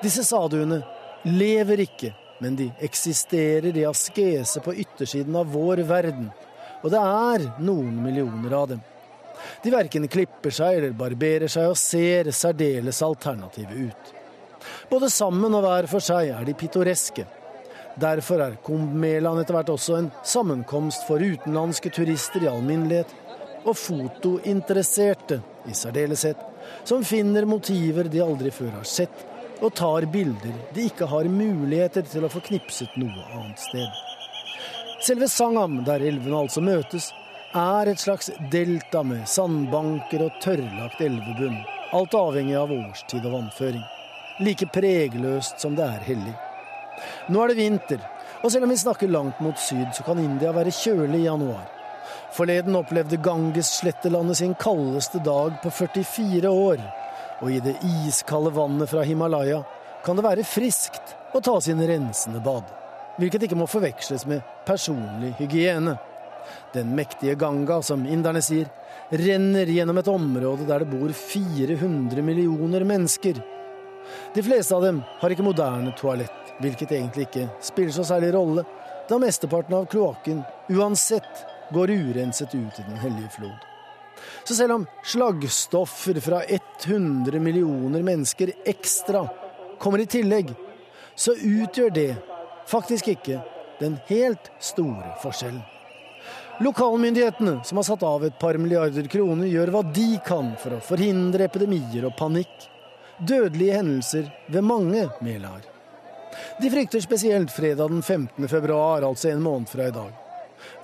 Disse saduene lever ikke, men de eksisterer i askese på yttersiden av vår verden. Og det er noen millioner av dem. De verken klipper seg eller barberer seg og ser særdeles alternative ut. Både sammen og hver for seg er de pittoreske. Derfor er Kumbh-melaen etter hvert også en sammenkomst for utenlandske turister i alminnelighet, og fotointeresserte i særdeleshet, som finner motiver de aldri før har sett, og tar bilder de ikke har muligheter til å få knipset noe annet sted. Selve Sangam, der elvene altså møtes, er et slags delta med sandbanker og tørrlagt elvebunn, alt avhengig av årstid og vannføring. Like pregløst som det er hellig. Nå er det vinter, og selv om vi snakker langt mot syd, så kan India være kjølig i januar. Forleden opplevde Ganges-slettelandet sin kaldeste dag på 44 år, og i det iskalde vannet fra Himalaya kan det være friskt å ta sine rensende bad, hvilket ikke må forveksles med personlig hygiene. Den mektige Ganga, som inderne sier, renner gjennom et område der det bor 400 millioner mennesker. De fleste av dem har ikke moderne toalett, hvilket egentlig ikke spiller så særlig rolle, da mesteparten av kloakken uansett går urenset ut i Den hellige flod. Så selv om slaggstoffer fra 100 millioner mennesker ekstra kommer i tillegg, så utgjør det faktisk ikke den helt store forskjellen. Lokalmyndighetene, som har satt av et par milliarder kroner, gjør hva de kan for å forhindre epidemier og panikk. Dødelige hendelser ved mange melaer. De frykter spesielt fredag den 15. februar, altså en måned fra i dag.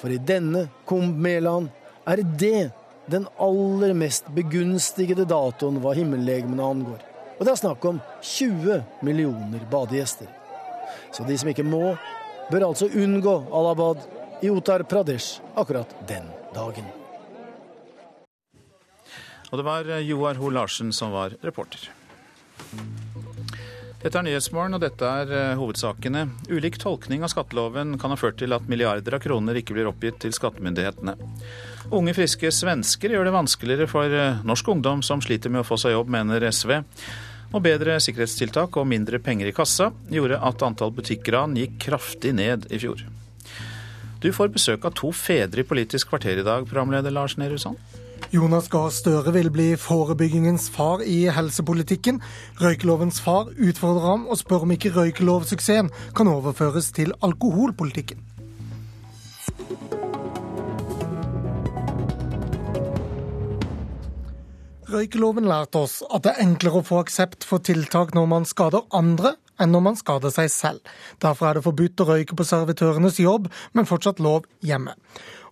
For i denne Kumbh-melaen er det den aller mest begunstigede datoen hva himmellegemene angår. Og det er snakk om 20 millioner badegjester. Så de som ikke må, bør altså unngå Alabad i Uttar Pradesh akkurat den dagen. Og det var Joar Ho Larsen som var reporter. Dette er Nyhetsmorgen, og dette er eh, hovedsakene. Ulik tolkning av skatteloven kan ha ført til at milliarder av kroner ikke blir oppgitt til skattemyndighetene. Unge, friske svensker gjør det vanskeligere for eh, norsk ungdom som sliter med å få seg jobb, mener SV. Og bedre sikkerhetstiltak og mindre penger i kassa gjorde at antall butikkran gikk kraftig ned i fjor. Du får besøk av to fedre i Politisk kvarter i dag, programleder Lars Nehru Sand. Jonas Gahr Støre vil bli forebyggingens far i helsepolitikken. Røykelovens far utfordrer ham og spør om ikke røykelovsuksessen kan overføres til alkoholpolitikken. Røykeloven lærte oss at det er enklere å få aksept for tiltak når man skader andre, enn når man skader seg selv. Derfor er det forbudt å røyke på servitørenes jobb, men fortsatt lov hjemme.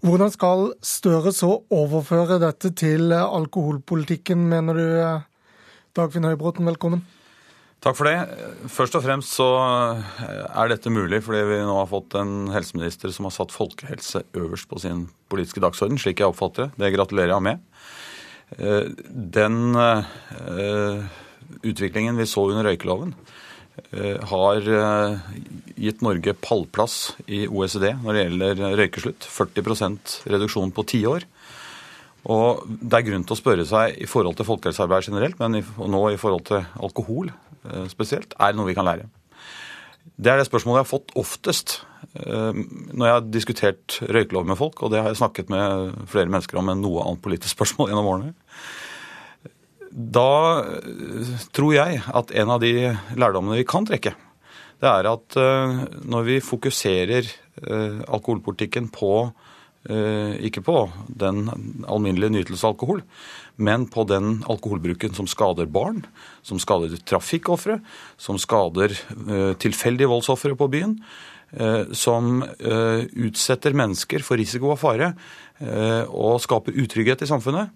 Hvordan skal Støre så overføre dette til alkoholpolitikken, mener du, Dagfinn Høybråten? Velkommen. Takk for det. Først og fremst så er dette mulig fordi vi nå har fått en helseminister som har satt folkehelse øverst på sin politiske dagsorden, slik jeg oppfatter det. Det gratulerer jeg med. Den eh, utviklingen vi så under røykeloven, Eh, har eh, gitt Norge pallplass i OECD når det gjelder røykeslutt. 40% reduksjon på ti år. Og Det er grunn til å spørre seg i forhold til folkehelsearbeid generelt, men nå i forhold til alkohol eh, spesielt, er det noe vi kan lære? Det er det spørsmålet jeg har fått oftest når jeg har diskutert røykelov med folk, og det har jeg snakket med flere mennesker om enn noe annet politisk spørsmål gjennom årene. Da eh, tror jeg at en av de lærdommene vi kan trekke, det er at eh, når vi fokuserer eh, alkoholpolitikken på ikke på den alminnelige nytelse av alkohol, men på den alkoholbruken som skader barn, som skader trafikkofre, som skader tilfeldige voldsofre på byen, som utsetter mennesker for risiko og fare og skaper utrygghet i samfunnet,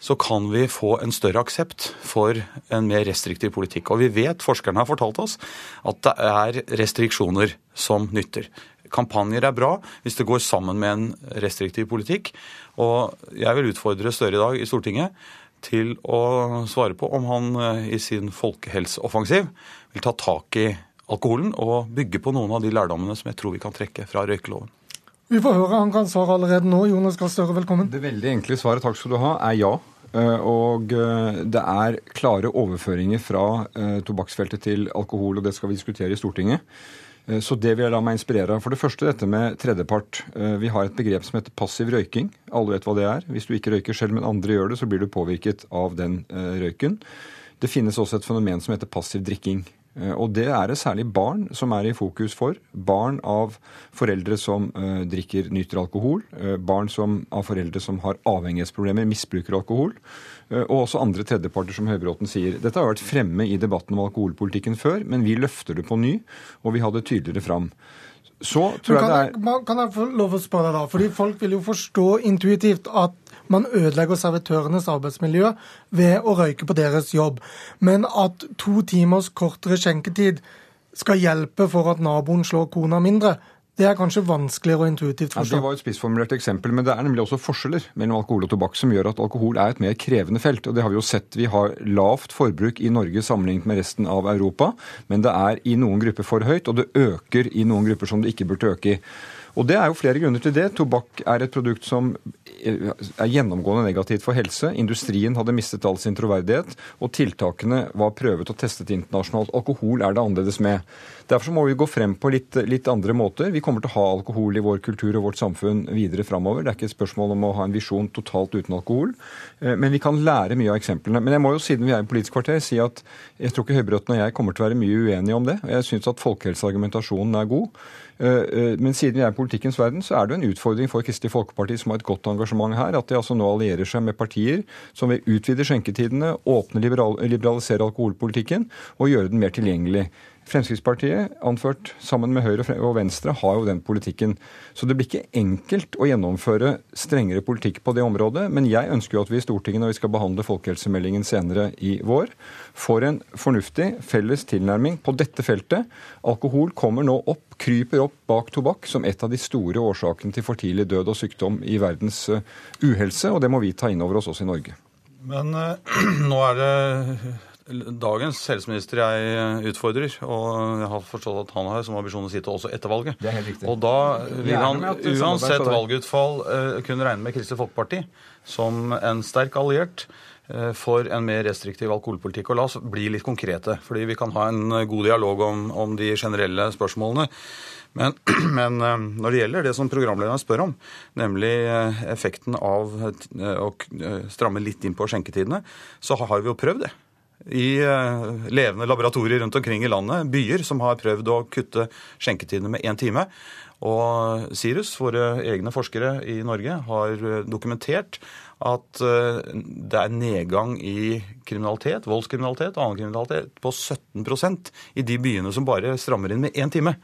så kan vi få en større aksept for en mer restriktiv politikk. Og vi vet, forskerne har fortalt oss, at det er restriksjoner som nytter. Kampanjer er bra hvis det går sammen med en restriktiv politikk. Og jeg vil utfordre Støre i dag i Stortinget til å svare på om han eh, i sin folkehelseoffensiv vil ta tak i alkoholen og bygge på noen av de lærdommene som jeg tror vi kan trekke fra røykeloven. Vi får høre, han kan svare allerede nå. Jonas Gahr Støre, velkommen. Det veldig enkle svaret takk skal du ha, er ja. Eh, og eh, det er klare overføringer fra eh, tobakksfeltet til alkohol, og det skal vi diskutere i Stortinget. Så det vil jeg la meg inspirere av. For det første dette med tredjepart. Vi har et begrep som heter passiv røyking. Alle vet hva det er. Hvis du ikke røyker selv, men andre gjør det, så blir du påvirket av den røyken. Det finnes også et fenomen som heter passiv drikking. Eh, og det er det særlig barn som er i fokus for. Barn av foreldre som uh, drikker, nyter alkohol. Uh, barn som, av foreldre som har avhengighetsproblemer, misbruker alkohol. Uh, og også andre tredjeparter, som Høybråten sier. Dette har vært fremme i debatten om alkoholpolitikken før, men vi løfter det på ny, og vi har det tydeligere fram. Så tror jeg det er Kan jeg få lov å spørre deg, da? Fordi folk vil jo forstå intuitivt at man ødelegger servitørenes arbeidsmiljø ved å røyke på deres jobb. Men at to timers kortere skjenketid skal hjelpe for at naboen slår kona mindre, det er kanskje vanskeligere og intuitivt forstå. Ja, det var et spissformulert eksempel, men det er nemlig også forskjeller mellom alkohol og tobakk som gjør at alkohol er et mer krevende felt. og Det har vi jo sett. Vi har lavt forbruk i Norge sammenlignet med resten av Europa, men det er i noen grupper for høyt, og det øker i noen grupper som det ikke burde øke i. Og Det er jo flere grunner til det. Tobakk er et produkt som er gjennomgående negativt for helse. Industrien hadde mistet all sin troverdighet, og tiltakene var prøvet og testet internasjonalt. Alkohol er det annerledes med. Derfor må vi gå frem på litt, litt, andre måter. Vi kommer til å ha alkohol i vår kultur og vårt samfunn videre framover. Det er ikke et spørsmål om å ha en visjon totalt uten alkohol. Eh, men vi kan lære mye av eksemplene. Men jeg må jo, siden vi er i Politisk kvarter, si at jeg tror ikke Høybråten og jeg kommer til å være mye uenige om det. Jeg syns at folkehelseargumentasjonen er god. Eh, eh, men siden vi er i politikkens verden, så er det jo en utfordring for Kristelig Folkeparti, som har et godt engasjement her, at de altså nå allierer seg med partier som vil utvide skjenketidene, åpne liberal, liberalisere alkoholpolitikken og gjøre den mer tilgjengelig. Fremskrittspartiet, anført sammen med Høyre og Venstre, har jo den politikken. Så det blir ikke enkelt å gjennomføre strengere politikk på det området. Men jeg ønsker jo at vi i Stortinget, når vi skal behandle folkehelsemeldingen senere i vår, får en fornuftig felles tilnærming på dette feltet. Alkohol kommer nå opp, kryper opp bak tobakk som et av de store årsakene til for tidlig død og sykdom i verdens eh, uhelse, og det må vi ta inn over oss også i Norge. Men uh, nå er det dagens helseminister jeg utfordrer, og jeg har forstått at han har som ambisjon å sitte også etter valget. Det er helt riktig. Og da vil han uansett valgutfall eh, kunne regne med Kristelig Folkeparti som en sterk alliert eh, for en mer restriktiv alkoholpolitikk. Og la oss bli litt konkrete, fordi vi kan ha en god dialog om, om de generelle spørsmålene. Men, men, når det gjelder det som programlederen spør om, nemlig effekten av å stramme litt inn på skjenketidene, så har vi jo prøvd det i levende laboratorier rundt omkring i landet. Byer som har prøvd å kutte skjenketidene med én time. Og Sirus, våre egne forskere i Norge, har dokumentert at eh, det er nedgang i kriminalitet, voldskriminalitet og annen kriminalitet på 17% i de byene som bare strammer inn med én time.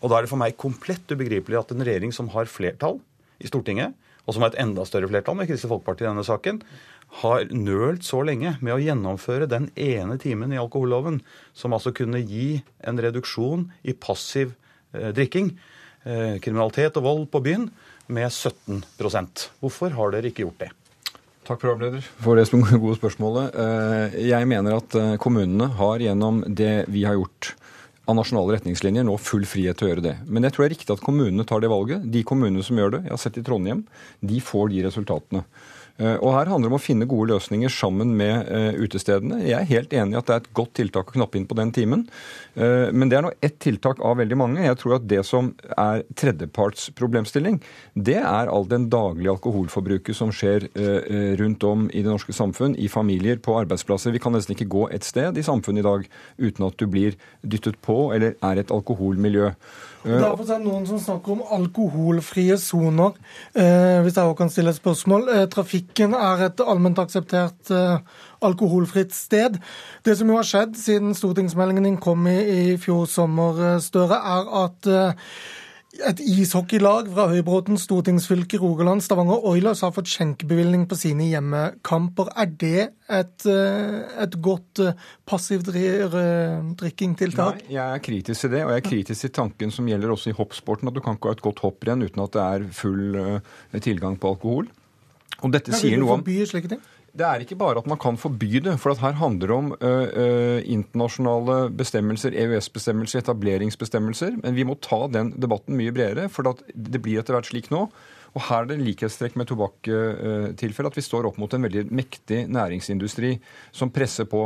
Og da er det for meg komplett ubegripelig at en regjering som har flertall i Stortinget, og som har et enda større flertall med Kristelig Folkeparti i denne saken, har nølt så lenge med å gjennomføre den ene timen i alkoholloven som altså kunne gi en reduksjon i passiv eh, drikking, eh, kriminalitet og vold på byen, med 17% Hvorfor har dere ikke gjort det? Takk, programleder, for det gode spørsmålet. Eh, jeg mener at eh, kommunene har gjennom det vi har gjort av nasjonale retningslinjer, nå full frihet til å gjøre det. Men jeg tror det er riktig at kommunene tar det valget. De kommunene som gjør det, jeg har sett i Trondheim, de får de resultatene. Eh, og Her handler det om å finne gode løsninger sammen med uh, utestedene. Jeg er helt enig i at det er et godt tiltak å knappe inn på den timen. Uh, men det er nå ett tiltak av veldig mange. Jeg tror at det som er tredjepartsproblemstilling, det er all den daglige alkoholforbruket som skjer rundt om i det norske samfunn, i familier, på arbeidsplasser. Vi kan nesten ikke gå et sted i samfunnet i dag uten at du blir dyttet på eller er et alkoholmiljø. Derfor er det noen som snakker om alkoholfrie soner. Eh, hvis jeg også kan stille et spørsmål. Eh, trafikken er et allment akseptert eh, alkoholfritt sted. Det som jo har skjedd siden stortingsmeldingen din kom i, i fjor sommer, eh, Støre, er at eh, et ishockeylag fra Høybråten stortingsfylke Rogaland, Stavanger Oilers, har fått skjenkebevilgning på sine hjemmekamper. Er det et, eh, et godt passivt drikkingtiltak? Nei, jeg er kritisk til det, og jeg er kritisk til tanken som gjelder også i hoppsporten, at du kan ikke ha et godt hopprenn uten at det er full eh, tilgang på alkohol. Og dette sier noe om... Forby slike ting? Det er ikke bare at man kan forby det. For her handler det om ø, ø, internasjonale bestemmelser, EØS-bestemmelser, etableringsbestemmelser. Men vi må ta den debatten mye bredere, for det blir etter hvert slik nå. Og her er det likhetstrekk med tobakk-tilfellet, at vi står opp mot en veldig mektig næringsindustri som presser på.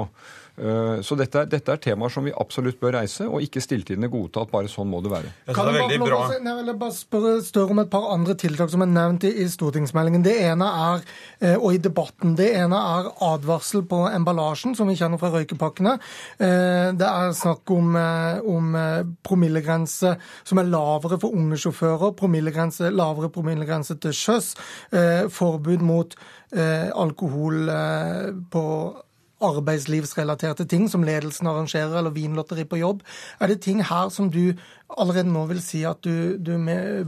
Eh, så dette er, dette er, temaer som vi absolutt bør reise, og ikke stilltiende godta at bare sånn må det være. Kan jeg bare, jeg vil bare spørre større om et par andre tiltak som er nevnt i, i stortingsmeldingen. Det ene er, eh, og i debatten, det ene er advarsel på emballasjen, som vi kjenner fra røykepakkene. Eh, det er snakk om, om promillegrense som er lavere for unge sjåfører, promillegrense, lavere promillegrense til sjøs, forbud mot alkohol på arbeidslivsrelaterte ting som ledelsen arrangerer, eller vinlotteri på jobb. Er det ting her som du allerede nå vil si at du, du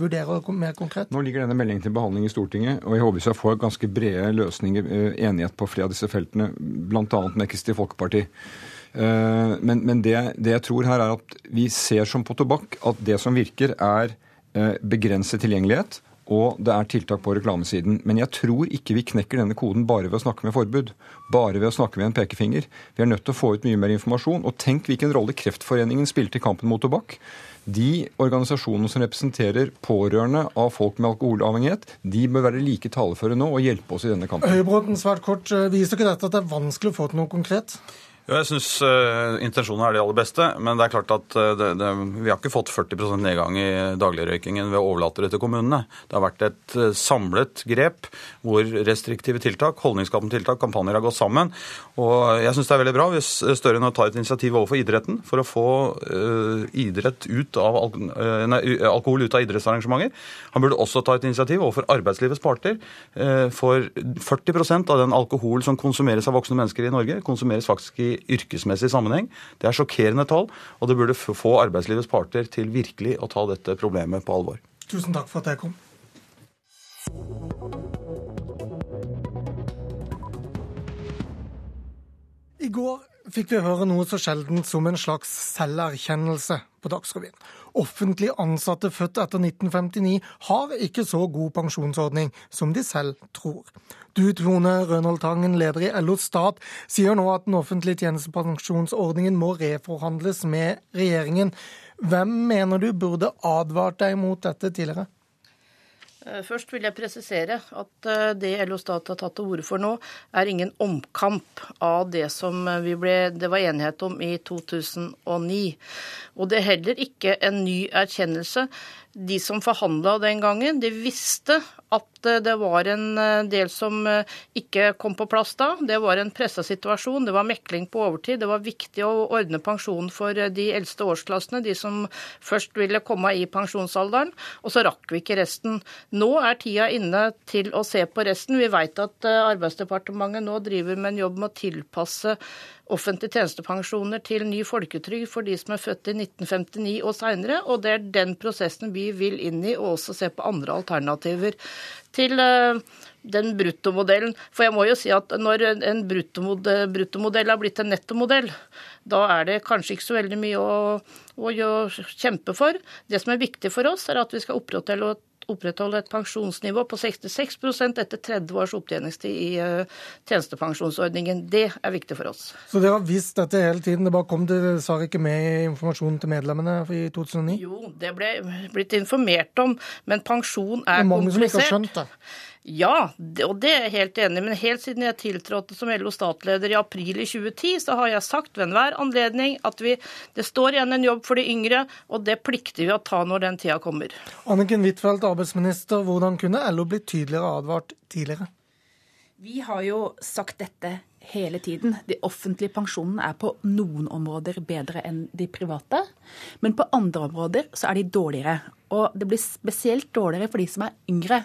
vurderer mer konkret? Nå ligger denne meldingen til behandling i Stortinget, og jeg håper vi skal få ganske brede løsninger, eh, enighet på flere av disse feltene, bl.a. med Kristelig Folkeparti. Eh, men, men det, det, jeg tror her er at vi ser som på tobakk at det som virker, er eh, begrenset tilgjengelighet og det er tiltak på reklamesiden. Men jeg tror ikke vi knekker denne koden bare ved å snakke med forbud. Bare ved å snakke med en pekefinger. Vi er nødt til å få ut mye mer informasjon. Og tenk hvilken rolle Kreftforeningen spilte i kampen mot tobakk. De organisasjonene som representerer pårørende av folk med alkoholavhengighet, de bør være like taleføre nå og hjelpe oss i denne kampen. Høybråten, svært kort. Viser ikke dette at det er vanskelig å få til noe konkret? Jo, jeg syns uh, intensjonen er det aller beste, men det er klart at uh, det, det, vi har ikke fått 40% nedgang i dagligrøykingen ved å overlate det til kommunene. Det har vært et uh, samlet grep hvor restriktive tiltak, holdningsskapende tiltak, kampanjer har gått sammen. Og jeg syns det er veldig bra hvis Støre nå tar et initiativ overfor idretten for å få idrett ut av al nei, alkohol ut av idrettsarrangementer. Han burde også ta et initiativ overfor arbeidslivets parter. for 40% av den alkohol som konsumeres av voksne mennesker i Norge, konsumeres faktisk i yrkesmessig sammenheng. Det er sjokkerende tall, og det burde få arbeidslivets parter til virkelig å ta dette problemet på alvor. Tusen takk for at jeg kom. I går fikk vi høre noe så sjeldent som en slags selverkjennelse på Dagsrevyen. Offentlig ansatte født etter 1959 har ikke så god pensjonsordning som de selv tror. Du, Tone Rønholt Tangen, leder i LO Stat, sier nå at den offentlige tjenestepensjonsordningen må reforhandles med regjeringen. Hvem mener du burde advart deg mot dette tidligere? Eh, først vil jeg presisere at eh, det LO Stat har tatt til orde for nå, er ingen omkamp av det som eh, ble, det var enighet om i 2009. Og det er heller ikke en ny erkjennelse de som forhandla den gangen, de visste at eh, det var en eh, del som eh, ikke kom på plass da. Det var en pressa situasjon, det var mekling på overtid. Det var viktig å ordne pensjon for de eldste årsklassene, de som først ville komme i pensjonsalderen. Og så rakk vi ikke resten. Nå er tida inne til å se på resten. Vi veit at Arbeidsdepartementet nå driver med en jobb med å tilpasse offentlige tjenestepensjoner til ny folketrygd for de som er født i 1959 og seinere. Og det er den prosessen vi vil inn i, og også se på andre alternativer til eh, den bruttomodellen. For jeg må jo si at når en bruttomodell, er blitt en nettomodell, da er det kanskje ikke så veldig mye å, å, å kjempe for. Det som er viktig for oss, er at vi skal opprettholde opprettholde et pensjonsnivå på 66 etter 30 års opptjeningstid i uh, tjenestepensjonsordningen. Det er viktig for oss. Så dere har visst dette hele tiden? Det bare kom det sa ikke med informasjonen til medlemmene i 2009? Jo, det ble blitt informert om, men pensjon er komplisert. Det er mange som ikke har skjønt det. Ja, og det er jeg helt enig. Men helt siden jeg tiltrådte som LO statleder i april i 2010, så har jeg sagt ved enhver anledning at vi, det står igjen en jobb for de yngre, og det plikter vi å ta når den tida kommer. Anniken Huitfeldt, arbeidsminister. Hvordan kunne LO blitt tydeligere advart tidligere? Vi har jo sagt dette hele tiden. De offentlige pensjonene er på noen områder bedre enn de private, men på andre områder så er de dårligere. Og det blir spesielt dårligere for de som er yngre.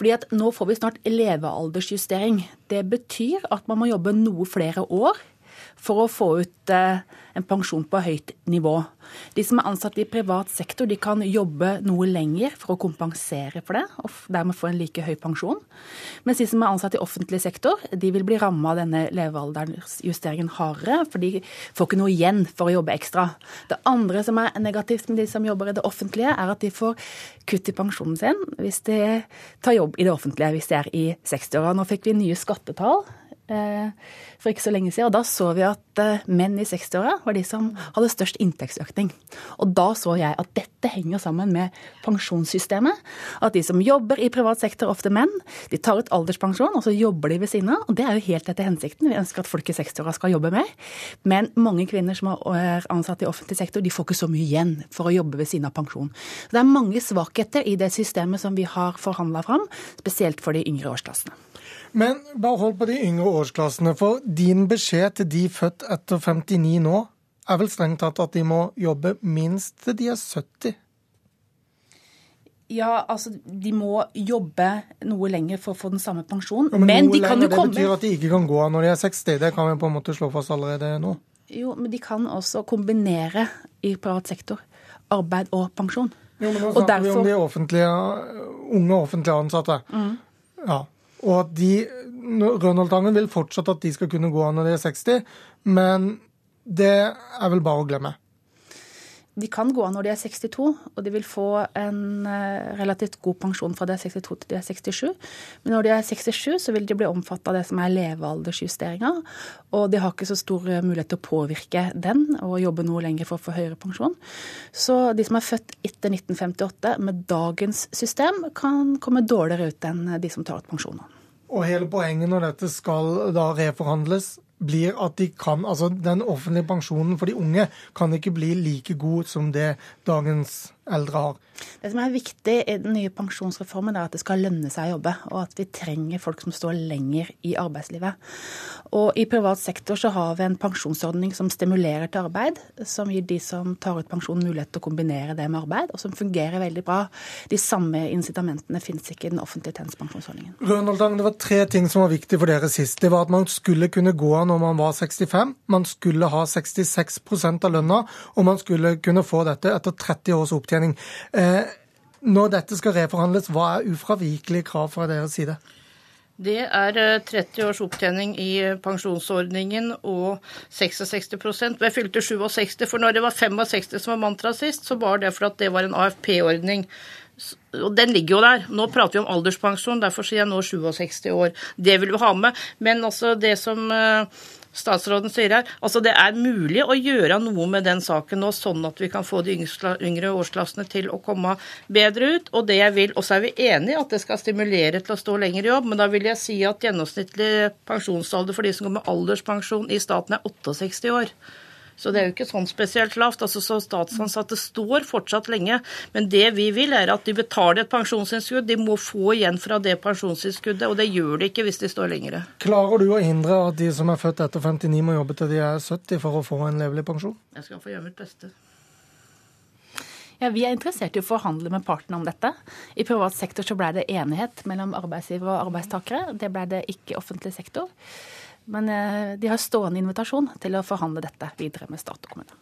Fordi at nå får vi snart levealdersjustering. Det betyr at man må jobbe noe flere år for å få ut eh, en pensjon på høyt nivå. De som er ansatt i privat sektor, de kan jobbe noe lenger for å kompensere for det, og dermed få en like høy pensjon. Mens de som er ansatt i offentlig sektor, de vil bli ramma av denne levealdersjusteringen hardere, for de får ikke noe igjen for å jobbe ekstra. Det andre som er negativt med de som jobber i det offentlige, er at de får kutt i pensjonen sin hvis de tar jobb i det offentlige hvis de er i 60-åra. Nå fikk vi nye skattetall for ikke så lenge siden. Og da så vi at eh, menn i 60-åra var de som hadde størst inntektsøkning. Og da så jeg at dette henger sammen med pensjonssystemet. At de som jobber i privat sektor, ofte menn, de tar ut alderspensjon, og så jobber de ved siden av. Og det er jo helt etter hensikten. Vi ønsker at folk i 60-åra skal jobbe mer. Men mange kvinner som er ansatt i offentlig sektor, de får ikke så mye igjen for å jobbe ved siden av pensjon. Så det er mange svakheter i det systemet som vi har forhandla fram, spesielt for de yngre årsklassene. Men bare hold på de yngre årsklassene, for din beskjed til de født etter 59 nå, er vel strengt tatt at de må jobbe minst til de er 70? Ja, altså de må jobbe noe lenger for å få den samme pensjonen. Ja, men, men de kan jo komme Det betyr at de ikke kan gå av når de er 60, det kan vi på en måte slå fast allerede nå? Jo, men de kan også kombinere i privat sektor arbeid og pensjon. Jo, men nå snakker derfor... vi om de offentlige, unge offentlige ansatte. Mm. Ja, og at de Rønholdtangen vil fortsatt at de skal kunne gå an når de er 60, men det er vel bare å glemme. De kan gå av når de er 62, og de vil få en eh, relativt god pensjon fra de er 62 til de er 67. Men når de er 67, så vil de bli omfattet av det som er levealdersjusteringa. Og de har ikke så stor eh, mulighet til å påvirke den og jobbe noe lenger for å få høyere pensjon. Så de som er født etter 1958 med dagens system, kan komme dårligere ut enn de som tar ut pensjon nå. Og hele poenget når dette skal da reforhandles, blir at de kan, altså den offentlige pensjonen for de unge kan ikke bli like god som det dagens eldre har. Det som er viktig i den nye pensjonsreformen, er at det skal lønne seg å jobbe. Og at vi trenger folk som står lenger i arbeidslivet. Og i privat sektor så har vi en pensjonsordning som stimulerer til arbeid. Som gir de som tar ut pensjon mulighet til å kombinere det med arbeid, og som fungerer veldig bra. De samme incitamentene finnes ikke i den offentlige tjenestepensjonsordningen. Rønholdtang, det var tre ting som var viktig for dere sist. Det var at man skulle kunne gå av når man var 65. Man skulle ha 66% av lønna, og man skulle kunne få dette etter 30 års opptjening opptjening. Eh, når dette skal reforhandles, hva er ufravikelige krav fra deres side? Det er 30 eh, års opptjening i eh, pensjonsordningen og 66% Jeg fylte 67, for når det var 65 som var mantra sist, så var det for at det var en AFP-ordning. Og den ligger jo der. Nå prater vi om alderspensjon, derfor sier jeg nå 67 år. Det vil vi ha med. Men altså det som statsråden sier her. Altså Det er mulig å gjøre noe med den saken nå, sånn at vi kan få de yngre årsklassene til å komme bedre ut. Og det jeg vil, også er vi enige at det skal stimulere til å stå lenger i jobb, men da vil jeg si at gjennomsnittlig pensjonsalder for de som går med alderspensjon i staten er 68 år. Så det er jo ikke sånn spesielt lavt. Altså, så Statsansatte står fortsatt lenge. Men det vi vil, er at de betaler et pensjonsinnskudd. De må få igjen fra det pensjonsinnskuddet, og det gjør de ikke hvis de står lengre. Klarer du å hindre at de som er født etter 59 må jobbe til de er 70 for å få en levelig pensjon? Jeg skal få gjøre mitt beste. Ja, Vi er interessert i å forhandle med partene om dette. I privat sektor så ble det enighet mellom arbeidsgiver og arbeidstakere. Det ble det ikke i offentlig sektor. Men eh, de har stående invitasjon til å forhandle dette videre med stat og kommune.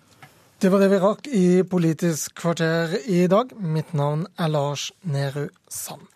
Det var det vi rakk i Politisk kvarter i dag. Mitt navn er Lars Nehru Sand.